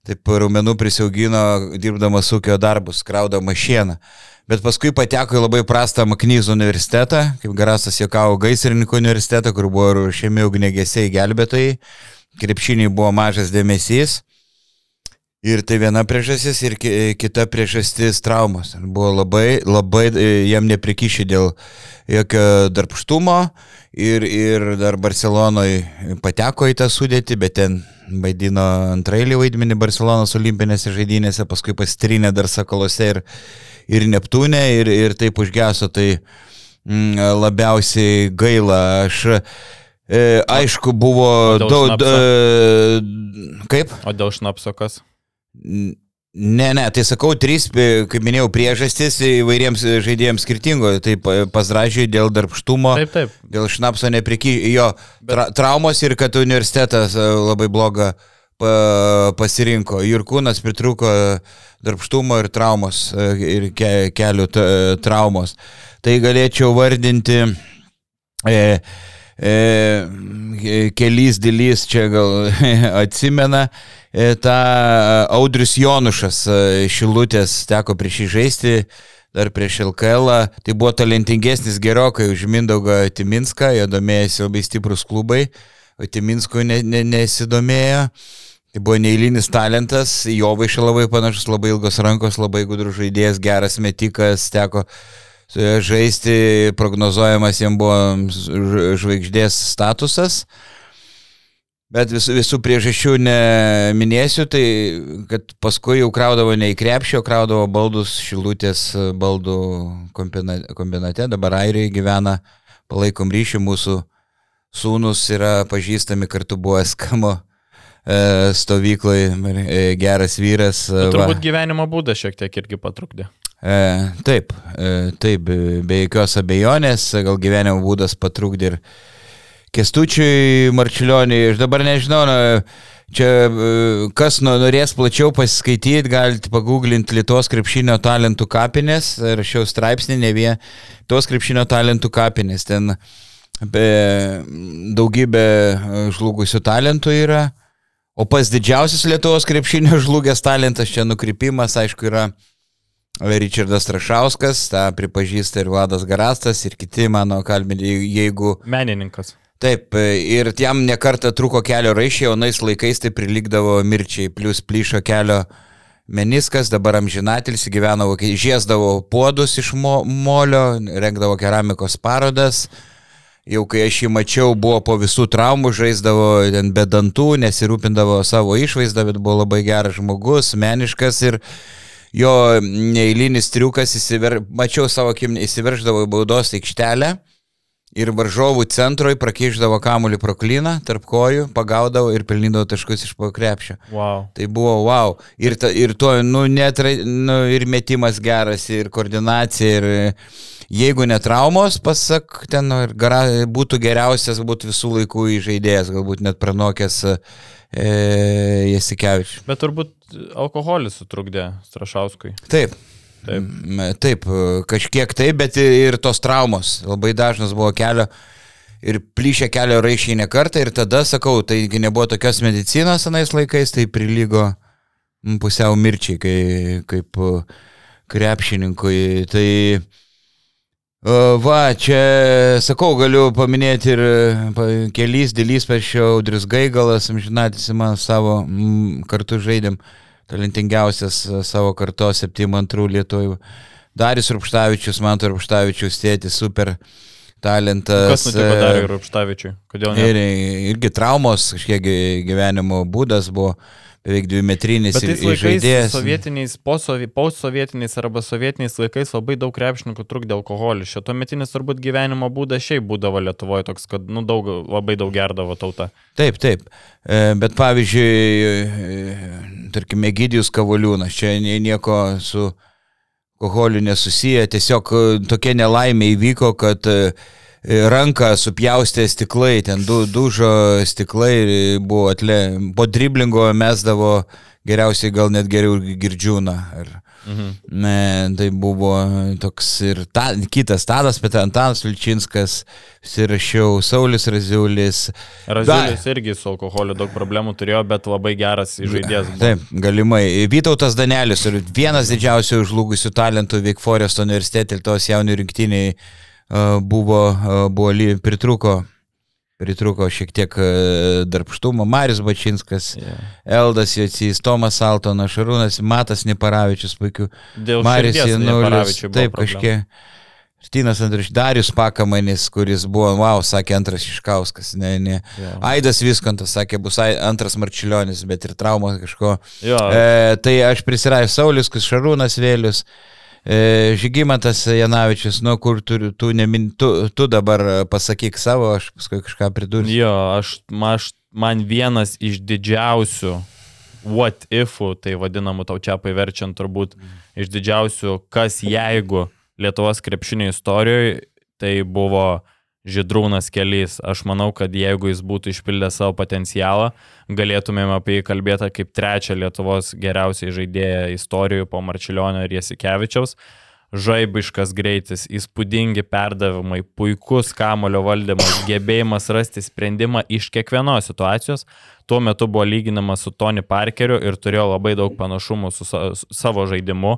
taip raumenų prisiaugino dirbdamas ūkio darbus, kraudama šieną. Bet paskui pateko į labai prastą Maknyzų universitetą, kaip Garasas Jokavo gaisrininkų universitetą, kur buvo ruošiami ugnegesiai gelbėtojai. Krepšiniai buvo mažas dėmesys. Ir tai viena priežastis ir kita priežastis traumos. Buvo labai, labai e, jam neprikišė dėl jokio darbštumo ir, ir dar Barcelonoje pateko į tą sudėtį, bet ten vaidino antrailį vaidmenį Barcelonos olimpinėse žaidynėse, paskui pastrinė dar Sakalose ir, ir Neptūne ir, ir taip užgeso, tai mm, labiausiai gaila. Aš e, aišku, buvo daug...
Kaip? O dėl šnapso kas?
Ne, ne, tai sakau, trys, kaip minėjau, priežastys įvairiems žaidėjams skirtingo. Tai pasražiui dėl darbštumo,
taip, taip.
dėl šnapso nepriki, jo tra, traumos ir kad universitetas e, labai blogą pa, pasirinko. Jurkūnas pritruko darbštumo ir traumos, e, ir ke, kelių traumos. Tai galėčiau vardinti e, e, kelys dėlys čia gal *laughs* atsimena E, tą e, Audrius Jonušas e, Šilutės teko prieš jį žaisti, dar prieš LKL. Tai buvo talentingesnis gerokai už Mindaugą Timinską, jo domėjasi labai stiprus klubai, o Timinskui ne, ne, nesidomėjo. Tai buvo neįlinis talentas, jo vaišė labai panašus, labai ilgos rankos, labai gudrus žaidėjas, geras metikas, teko žaisti, prognozuojamas jam buvo žvaigždės statusas. Bet vis, visų priežasčių neminėsiu, tai kad paskui jau kraudavo ne į krepšio, kraudavo baldus Šilutės baldų kombinate, dabar Airijoje gyvena, palaikom ryšį, mūsų sūnus yra pažįstami, kartu buvo Eskamo e, stovykloje, geras vyras.
Bet turbūt va. gyvenimo būdas šiek tiek irgi patrukdė.
E, taip, e, taip, be jokios abejonės, gal gyvenimo būdas patrukdė ir Kestučiui Marčiulioniui, aš dabar nežinau, na, čia e, kas norės plačiau pasiskaityti, galite paguglinti Lietuvos krepšinio talentų kapinės, rašiau straipsnį, ne vien tos krepšinio talentų kapinės, ten be, daugybė žlugusių talentų yra, o pas didžiausias Lietuvos krepšinio žlugęs talentas čia nukrypimas, aišku, yra Richardas Trašauskas, tą pripažįsta ir Vladas Garastas, ir kiti mano kalbiniai, jeigu...
Menininkas.
Taip, ir jam nekarta truko kelio raišiai, o nais laikais tai prilikdavo mirčiai, plus plyšo kelio meniskas, dabar amžinatelis gyveno, žiesdavo puodus iš mo, molio, rengdavo keramikos parodas. Jau kai aš jį mačiau, buvo po visų traumų, žaisdavo ten be dantų, nesirūpindavo savo išvaizdą, bet buvo labai geras žmogus, meniškas ir jo neįlinis triukas, įsiver... mačiau savo akim, įsiverždavo į baudos aikštelę ir varžovų centroj prakiždavo kamuolį pro kliną, tarp kojų, pagaudavo ir pelnydavo taškus iš po krepšio.
Wow.
Tai buvo wow. Ir, ta, ir to, nu, net, nu, ir metimas geras, ir koordinacija, ir jeigu netraumos, pasak, ten nu, gara, būtų geriausias, būtų visų laikų žaidėjas, galbūt net pranokęs e, Jasikevičius.
Bet turbūt alkoholis sutrukdė Strašauskui.
Taip. Taip. Taip, kažkiek taip, bet ir tos traumos. Labai dažnas buvo kelio ir plyšė kelio raišiai ne kartą ir tada, sakau, taigi nebuvo tokios medicinos anais laikais, tai prilygo pusiau mirčiai, kai, kaip krepšininkui. Tai va, čia, sakau, galiu paminėti ir kelys, dėlys pačiau Audris Gaigalas, amžinatis man savo m, kartu žaidėm talentingiausias savo kartos 72 lietuvių. Darius Rupštavičius, man Rupštavičius tėtis, super talentas.
Kas nutiko dar ir Rupštavičiui? Kodėl ne?
Ir, irgi traumos, kažkiek gyvenimo būdas buvo beveik dvimetrinis žaidėjas.
sovietiniais, postsovietiniais arba sovietiniais laikais labai daug krepšininkų trukdė alkoholį. Šito metinis turbūt gyvenimo būdas šiaip būdavo Lietuvoje toks, kad nu, daug, labai daug gerdavo tauta.
Taip, taip. E, Bet pavyzdžiui, e, tarkime, Gydijus Kavaliūnas, čia nie- nieko su alkoholiu nesusiję, tiesiog e, tokia nelaimė įvyko, kad e, ranką supjaustė stiklai, ten du, dužo stiklai buvo atle, po driblingo mesdavo geriausiai gal net geriau girdžiūną. Ir,
Mhm.
ne, tai buvo toks ir ta, kitas Tadas, bet Antanas Vilčinskas, įsirašiau Saulis Raziulis.
Raziulis irgi su alkoholiu daug problemų turėjo, bet labai geras žaidėjas.
Taip, galimai. Vytautas Danelis ir vienas didžiausių žlugusių talentų Wake Forest universitete ir tos jaunių rinktiniai buvo, buvo pritruko, pritruko šiek tiek darbštumo. Marius Bačinskas,
Yeah.
Eldas Jocys, Tomas Altonas, Šarūnas, Matas Neparavičius, puikiu.
Dėl
Marius Janulis, taip kažkiek. Stinas Andrius, Darius Pakamanis, kuris buvo, wow, sakė antras Iškauskas, ne, ne.
Jo.
Aidas Viskontas sakė, bus antras Marčiulionis, bet ir trauma kažko.
Jo,
E, tai aš prisirajau Saulis, Šarūnas Vėlius, Žygimantas Janavičius, nu kur turiu, tu, nemin, tu, tu dabar pasakyk savo, aš paskui kažką pridursiu.
Jo, aš, aš, man vienas iš didžiausių what ifų, tai vadinamų taučiapai verčiant turbūt, iš didžiausių kas jeigu Lietuvos krepšinio istorijoje, tai buvo Židrūnas Kelys. Aš manau, kad jeigu jis būtų išpildęs savo potencialą, galėtumėm apie jį kalbėti kaip trečią Lietuvos geriausiai žaidėją istorijų po Marčiulionio ir Jasikevičiaus žaibiškas greitis, įspūdingi perdavimai, puikus kamulio valdymas, gebėjimas rasti sprendimą iš kiekvienos situacijos. Tuo metu buvo lyginamas su Tony Parkeriu ir turėjo labai daug panašumų su, sa su savo žaidimu.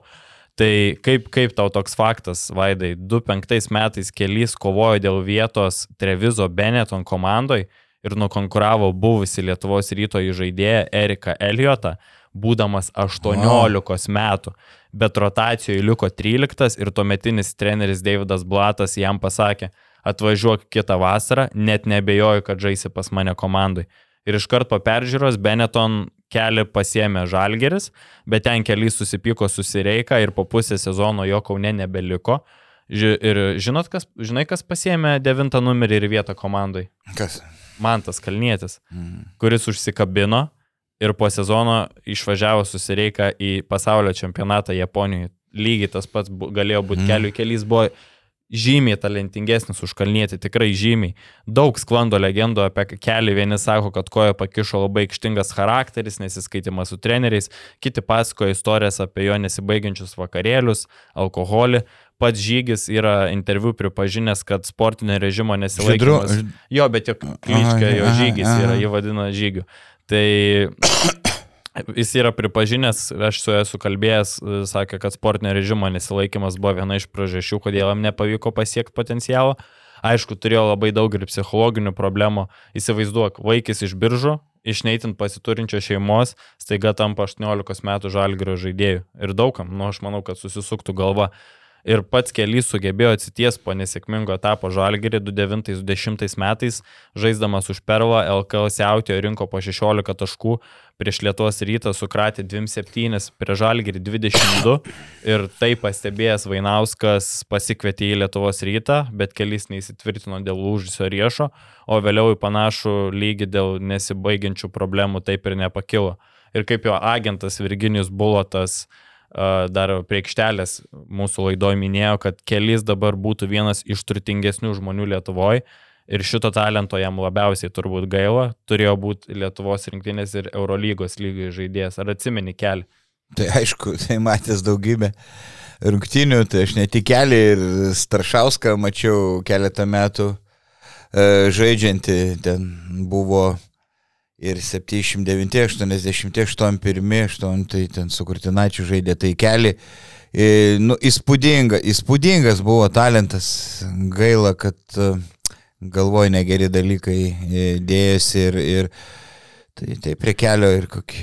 Tai kaip, kaip tau toks faktas, Vaidai, 2005 metais kelys kovojo dėl vietos Trevizo Benetton komandai ir nukonkuravo buvusi Lietuvos ryto žaidėją Eriką Eliotą, būdamas 18 metų. Bet rotacijoje liko 13 ir tuometinis treneris Davidas Blatas jam pasakė, atvažiuok kitą vasarą, net nebejoju, kad žaisi pas mane komandai. Ir iškart po peržiūros Benetton kelią pasiemė Žalgeris, bet ten keliai susipyko susireika ir po pusę sezono jo kaune nebeliko. Ži ir žinot, kas, žinai, kas pasiemė devintą numerį ir vietą komandai?
Kas?
Mantas Kalnietis,
Mm.
kuris užsikabino ir po sezono išvažiavo susireika į pasaulio čempionatą Japonijoje. Lygiai tas pats galėjo būti
Mm.
kelių kelys, buvo žymiai talentingesnis už Kalnietį, tikrai žymiai. Daug sklando legendų apie kelią, vieni sako, kad koja pakišo labai aikštingas charakteris, nesiskaitimas su treneriais, kiti pasakoja istorijas apie jo nesibaigiančius vakarėlius, alkoholį. Pats žygis yra interviu pripažinęs, kad sportinio režimo nesilaikymas.
Žydru,
Jo, bet jo klička, jo žygis yra, jį vadina žygiu. Tai *coughs* jis yra pripažinęs, aš su juo esu kalbėjęs, sakė, kad sportinio režimo nesilaikimas buvo viena iš priežasčių, kodėl jam nepavyko pasiekti potencialo. Aišku, turėjo labai daug ir psichologinių problemų. Įsivaizduok, vaikis iš biržų, iš neįtin pasiturinčio šeimos, staiga tampa 18 metų žalgrio žaidėjų. Ir daugam, nu aš manau, kad susisuktų galva. Ir pats kelys sugebėjo atsities po nesėkmingo etapo žalgerį 2009-2010 metais, žaisdamas už Perlą, LKL siautėjo rinko po 16 taškų, prieš Lietuvos rytą sukratė 27, prie žalgerį 22 ir tai pastebėjęs Vainauskas pasikvietė į Lietuvos rytą, bet kelys neįsitvirtino dėl lūžusio riešo, o vėliau į panašų lygį dėl nesibaigiančių problemų taip ir nepakilo. Ir kaip jo agentas Virginijus Bulotas uh, dar prie aikštelės mūsų laidoje minėjo, kad kelys dabar būtų vienas iš turtingesnių žmonių Lietuvoje ir šito talento jam labiausiai turbūt gaila, turėjo būti Lietuvos rinktinės ir Eurolygos lygiai žaidėjas. Ar atsimeni kelią?
Tai aišku, tai matęs daugybę rungtinių, tai aš ne tik kelią ir Staršauską mačiau keletą metų e, žaidžiantį, ten buvo ir 79, 80, 81, 8, tai ten su Kurtinačiu žaidė tai kelią. E, nu, įspūdinga, įspūdingas buvo talentas, gaila, kad e, galvoj negeri dalykai e, dėjosi ir, ir Tai taip, prie kelio ir kokį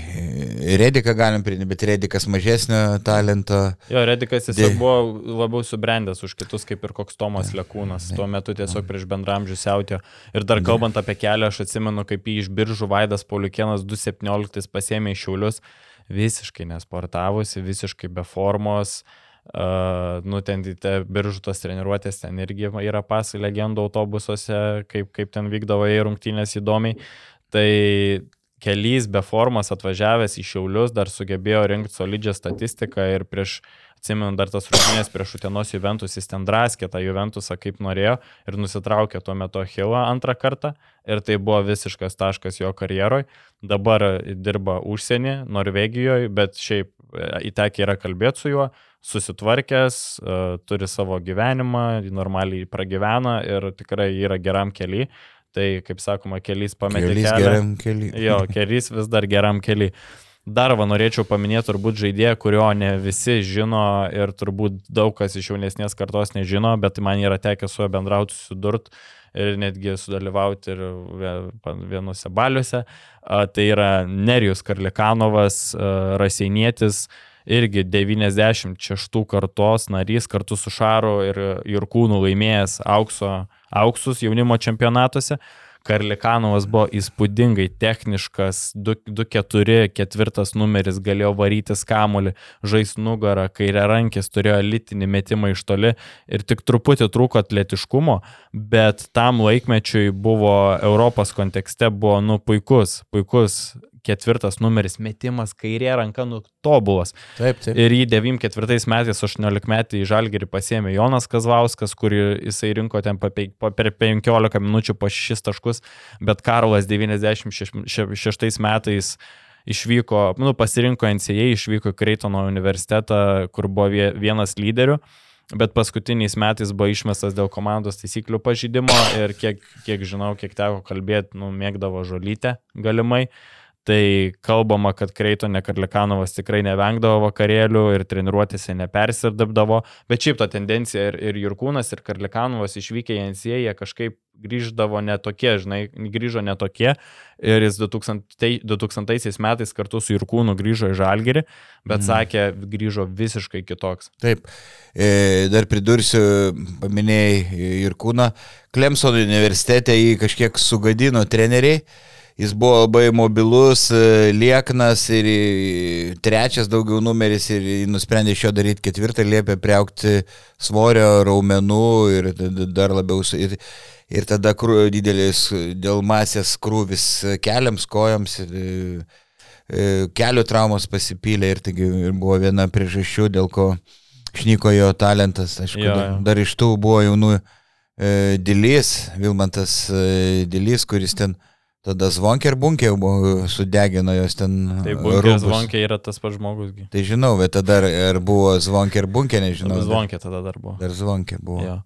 Rediką galim pridėti, bet Redikas mažesnio talento.
Jo, Redikas tiesiog De... buvo labiau subrendęs už kitus, kaip ir koks Tomas Lekūnas. Tuo metu tiesiog prieš bendramžių siautio. Ir dar kalbant apie kelią, aš atsimenu, kaip jį iš biržų Vaidas Pauliukienas 2.17 pasėmė iš šiulius, visiškai nesportavusi, visiškai be formos. Uh, nu, ten te biržų tos treniruotės, ten irgi yra pasai legendų autobusuose, kaip, kaip ten vykdavo į rungtynės įdomiai. Tai kelys be formos atvažiavęs į Šiaulius dar sugebėjo rinkti solidžią statistiką ir prieš, atsimenu, dar tas rungtynės prieš Utenos Juventus, jis ten draskė tą Juventusą kaip norėjo ir nusitraukė tuo metu Hilą antrą kartą ir tai buvo visiškas taškas jo karjeroj. Dabar dirba užsienį, Norvegijoje, bet šiaip e, įtekė yra kalbėti su juo, susitvarkęs, e, turi savo gyvenimą, normaliai pragyvena ir tikrai yra geram keliui Tai, kaip sakoma, kelys pametė.
Kelys kelią. geram keliui.
Jo, kelys vis dar geram keliui. Dar va norėčiau paminėti turbūt žaidėją, kurio ne visi žino ir turbūt daug kas iš jaunesnės kartos nežino, bet man yra tekę su juo bendrauti, sudurt ir netgi sudalyvauti ir vienose baliuose. Tai yra Nerijus Karlikanovas, Raseinietis, irgi 96 kartos narys kartu su Šaru ir Jurkūnu laimėjęs aukso, auksus jaunimo čempionatuose. Karlikanovas buvo įspūdingai techniškas, 2-4, ketvirtas numeris, galėjo varytis kamolį, žais nugarą, kairė rankis, turėjo litinį metimą iš toli ir tik truputį trūko atletiškumo, bet tam laikmečiui buvo Europos kontekste buvo nu puikus, puikus ketvirtas numeris, metimas kairė ranka, nu, tobulas.
Taip, taip.
Ir jį 94 metais 18 metį į Žalgirį pasėmė Jonas Kazlauskas, kurį jisai rinko ten per 15 minučių po 6 taškus, bet Karlas 96 metais išvyko, nu, pasirinko NCA, išvyko į Kreitono universitetą, kur buvo vienas lyderių bet paskutiniais metais buvo išmestas dėl komandos taisyklių pažydimo ir kiek, kiek žinau, kiek teko kalbėti, nu, mėgdavo žolytę galimai. Tai kalbama, kad Kreitone Karlikanovas tikrai nevengdavo vakarėlių ir treniruotėse nepersirdabdavo, bet šiaip ta tendencija ir, ir Jurkūnas, ir Karlikanovas išvykę į NCA, jie kažkaip grįždavo netokie, žinai, grįžo netokie ir jis 2000, 2000 metais kartu su Jurkūnu grįžo į Žalgirį, bet mm. sakė, grįžo visiškai kitoks.
Taip, e, dar pridursiu, paminėjai Jurkūną, Klemsono universitete jį kažkiek sugadino treneriai Jis buvo labai mobilus, e, lieknas ir trečias daugiau numeris ir nusprendė iš jo daryti ketvirtą, liepė priaukti svorio, raumenų ir dar labiau. Ir, ir tada krū, didelis dėl masės krūvis keliams, kojams. Ir, e, kelių traumos pasipylė ir taigi ir buvo viena priežasčių, dėl ko išnyko jo talentas. Aišku, jo, jo. dar iš tų buvo jaunų e, Dilys, Vilmantas e, Dilys, kuris ten e, Tada Zvonkė ir Bunkė jau sudegino jos ten.
Tai Bunkė ir Zvonkė yra tas pats žmogus.
Tai žinau, bet tada ar buvo Zvonkė ir Bunkė, nežinau.
Zvonkė tada dar buvo.
Dar Zvonkė buvo. Jo.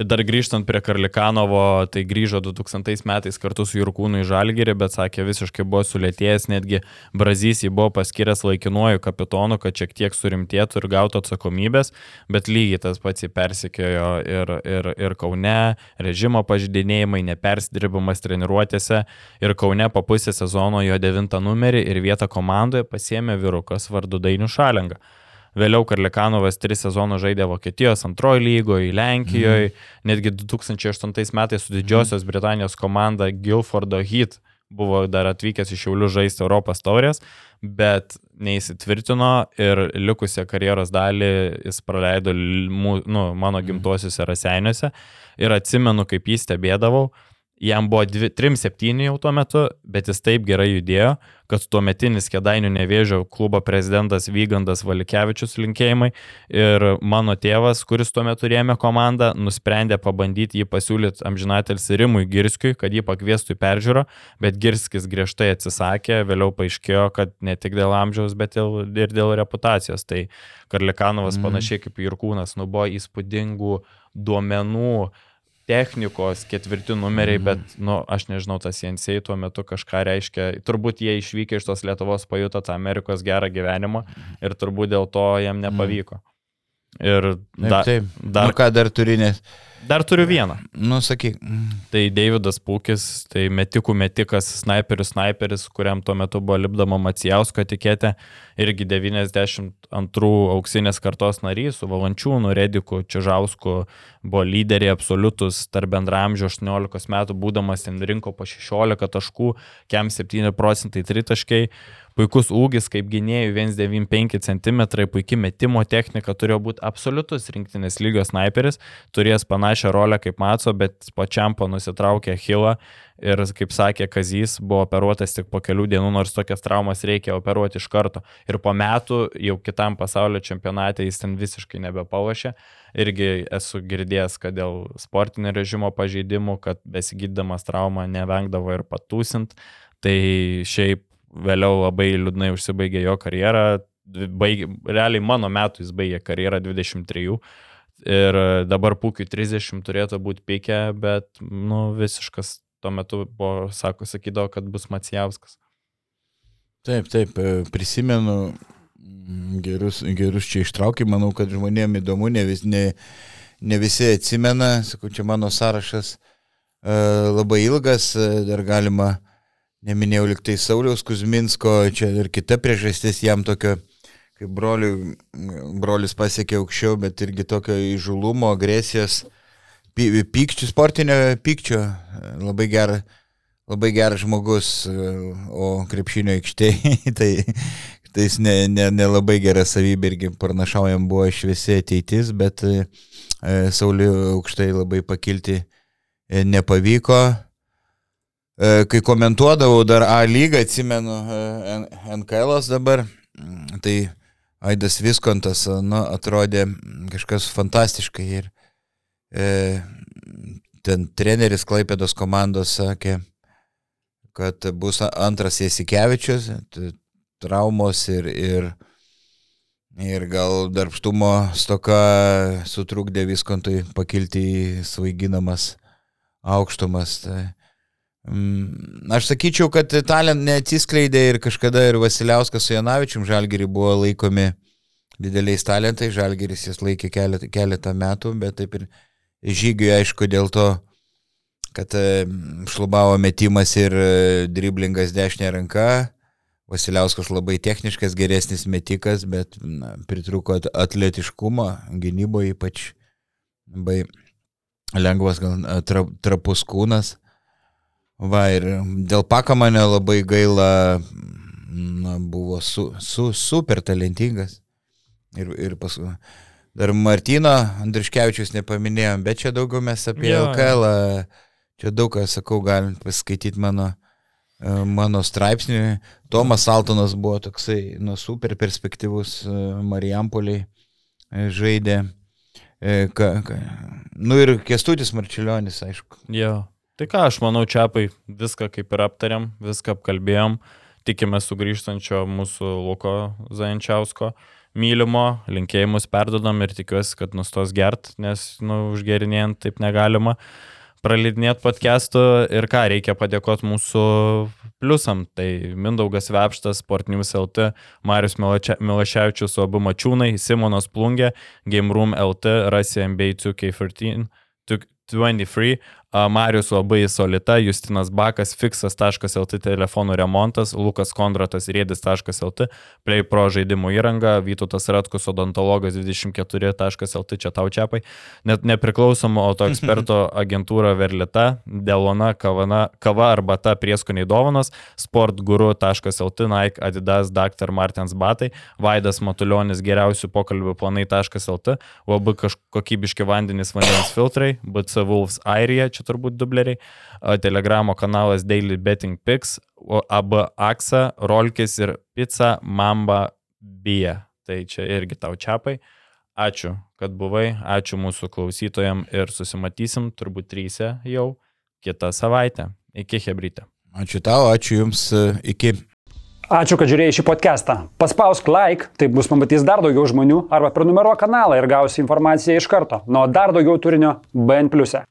Dar grįžtant prie Karlikanovo, tai grįžo 2000 metais kartu su Jurkūnu į Žalgirį, bet sakė, visiškai buvo sulėtėjęs, netgi Brazys jį buvo paskiręs laikinuoju kapitonu, kad šiek tiek surimtėtų ir gautų atsakomybės, bet lygiai tas pats jį persikėjo ir, ir, ir Kaune, režimo pažydinėjimai, nepersidirbimas treniruotėse ir Kaune po pusę sezono jo devintą numerį ir vietą komandoje pasėmė vyrukas vardu Dainių Šalengą. Vėliau Karlikanovas tris sezonus žaidė Vokietijos antrojo lygoje, Lenkijoje, mm. netgi 2008 metais su Didžiosios mm. Britanijos komanda Guilfordo Heat buvo dar atvykęs iš Šiaulių žaisti Europos taurės, bet neįsitvirtino ir likusią karjeros dalį jis praleido nu, mano mhm. gimtuosiuose raseiniuose ir atsimenu, kaip jį stebėdavau jam buvo 3-7 jau tuo metu, bet jis taip gerai judėjo, kad tuo metinis Kedainių nevėžio klubo prezidentas Vygandas Valikevičius linkėjimai ir mano tėvas, kuris tuo metu rėmė komandą, nusprendė pabandyti jį pasiūlyti amžinatelis Rimui Girskiui, kad jį pakviestų į peržiūrą, bet Girskis griežtai atsisakė, vėliau paaiškėjo, kad ne tik dėl amžiaus, bet ir dėl reputacijos. Tai Karlikanovas mm. panašiai kaip Jurkūnas, nu buvo įspūdingų duomenų, technikos ketvirti numeriai, mm. bet, nu, aš nežinau, tas Jensei tuo metu kažką reiškia. Turbūt jie išvykę iš tos Lietuvos pajuto tą Amerikos gerą gyvenimą ir turbūt dėl to jam mhm. nepavyko. Ir
da, taip, taip. dar... Nu, ką dar turi, nes
Dar turiu vieną.
Nu, sakyk.
Tai Davidas Pūkis, tai metikų metikas, snaiperis, snaiperis, kuriam tuo metu buvo lipdama Macijausko etiketė, irgi 92 auksinės kartos narys, su Valančiūnu, Rediku, Čižausku, buvo lyderiai absoliutus tarp bendramžio 18 metų, būdamas ten rinko po 16 taškų, kem 7 procentai tritaškai. Puikus ūgis kaip gynėjų 1,95 cm, puikia metimo technika, turėjo būti absoliutus rinktinės lygio sniperis, turės panašią rolę kaip Matso, bet pačiam po nusitraukė Hilą ir, kaip sakė Kazys, buvo operuotas tik po kelių dienų, nors tokias traumas reikia operuoti iš karto. Ir po metų jau kitam pasaulio čempionate jis ten visiškai nebepalašė. Irgi esu girdėjęs, kad dėl sportinio režimo pažeidimų, kad besigydamas traumą nevengdavo ir patūsint. Tai šiaip vėliau labai liūdnai užsibaigė jo karjerą. Baigė, realiai mano metų jis baigė karjerą 23 ir dabar pūkiui 30 turėtų būti pikę, bet nu, visiškas tuo metu buvo, sako, sakydavo, kad bus Macijauskas.
Taip, taip, prisimenu gerus, gerus čia ištraukį, manau, kad žmonėms įdomu, ne, vis, ne, ne visi atsimena, sakau, čia mano sąrašas labai ilgas, dar galima Neminėjau liktai Sauliaus Kuzminsko, čia ir kita priežastis jam tokio, kaip broli, brolis pasiekė aukščiau, bet irgi tokio įžulumo, agresijos, pykčio, sportinio pykčio, labai geras labai geras žmogus, o krepšinio aikštėje, *laughs* tai, tai jis nelabai ne, ne, gera savybė irgi pranašaujam buvo šviesi ateitis, bet e, Sauliu aukštai labai pakilti e, nepavyko. E, kai komentuodavau dar A lygą, atsimenu e, NKL dabar, tai Aidas Viskontas nu, atrodė kažkas fantastiškai ir e, ten treneris Klaipėdos komandos sakė, kad bus antras Jasikevičius, traumos ir, ir, ir gal darbštumo stoka sutrukdė Viskontui pakilti į svaiginamas aukštumas. Tai, aš sakyčiau, kad talent neatsiskleidė ir kažkada ir Vasiliauskas su Janavičium Žalgiri buvo laikomi dideliais talentais, Žalgiris jas laikė keletą, keletą metų, bet taip ir žygiui aišku dėl to, kad e, šlubavo metimas ir e, driblingas dešinė ranka, Vasiliauskas labai techniškas, geresnis metikas, bet na, pritruko atletiškumo, gynyboje ypač labai lengvas, gal tra, trapus kūnas. Va ir dėl paka mane labai gaila, na, buvo su, su, super talentingas. Ir, ir paskui. Dar Martino Andriškevičius nepaminėjom, bet čia daugiau mes apie jo, LKL, čia daug ką sakau, galim paskaityti mano, e, mano straipsnį. Tomas Altonas buvo toksai, nu, super perspektyvus e, Marijampoliai e, žaidė. Ka, ka, nu ir Kestutis Marčiulionis, aišku.
Jo. Tai ką, aš manau, čiapai viską kaip ir aptariam, viską apkalbėjom, tikime sugrįžtančio mūsų Luko Zajančiausko mylimo, linkėjimus perdodam ir tikiuosi, kad nustos gert, nes, nu, užgerinėjant taip negalima. Pralidinėti podcastų ir ką, reikia padėkoti mūsų pliusam. Tai Mindaugas Vepštas, Sportnews LT, Marius Milaševičius, abu mačiūnai, Simonas Plungė, Game Room LT, Rasi MBA 2K13, 23, Marius labai solita, Justinas Bakas, fixas.lt telefonų remontas, Lukas Kondratas, rėdis.lt, Play Pro žaidimų įranga, Vytautas Ratkus, odontologas 24.lt, čia tau čiapai, net nepriklausomo auto *laughs* eksperto agentūra Verlita, Delona, Kavana, Kava arba ta prieskoniai dovanos, sportguru.lt, Nike, Adidas, Dr. Martins Batai, Vaidas Matulionis, geriausių pokalbių planai.lt, UAB kokybiški vandenys vandens filtrai, BC Wolves Airija, čia turbūt dubleriai, Telegramo kanalas Daily Betting Picks, AB Aksa, Rolkis ir Pizza Mamba Bija. Tai čia irgi tau čiapai. Ačiū, kad buvai, ačiū mūsų klausytojam ir susimatysim turbūt trysia jau kitą savaitę. Iki hebrytė.
Ačiū tau, ačiū Jums, iki.
Ačiū, kad žiūrėjai šį podcastą. Paspausk like, taip bus pamatys dar daugiau žmonių, arba prenumeruok kanalą ir gausi informaciją iš karto. Nuo dar daugiau turinio BN ⁇. E.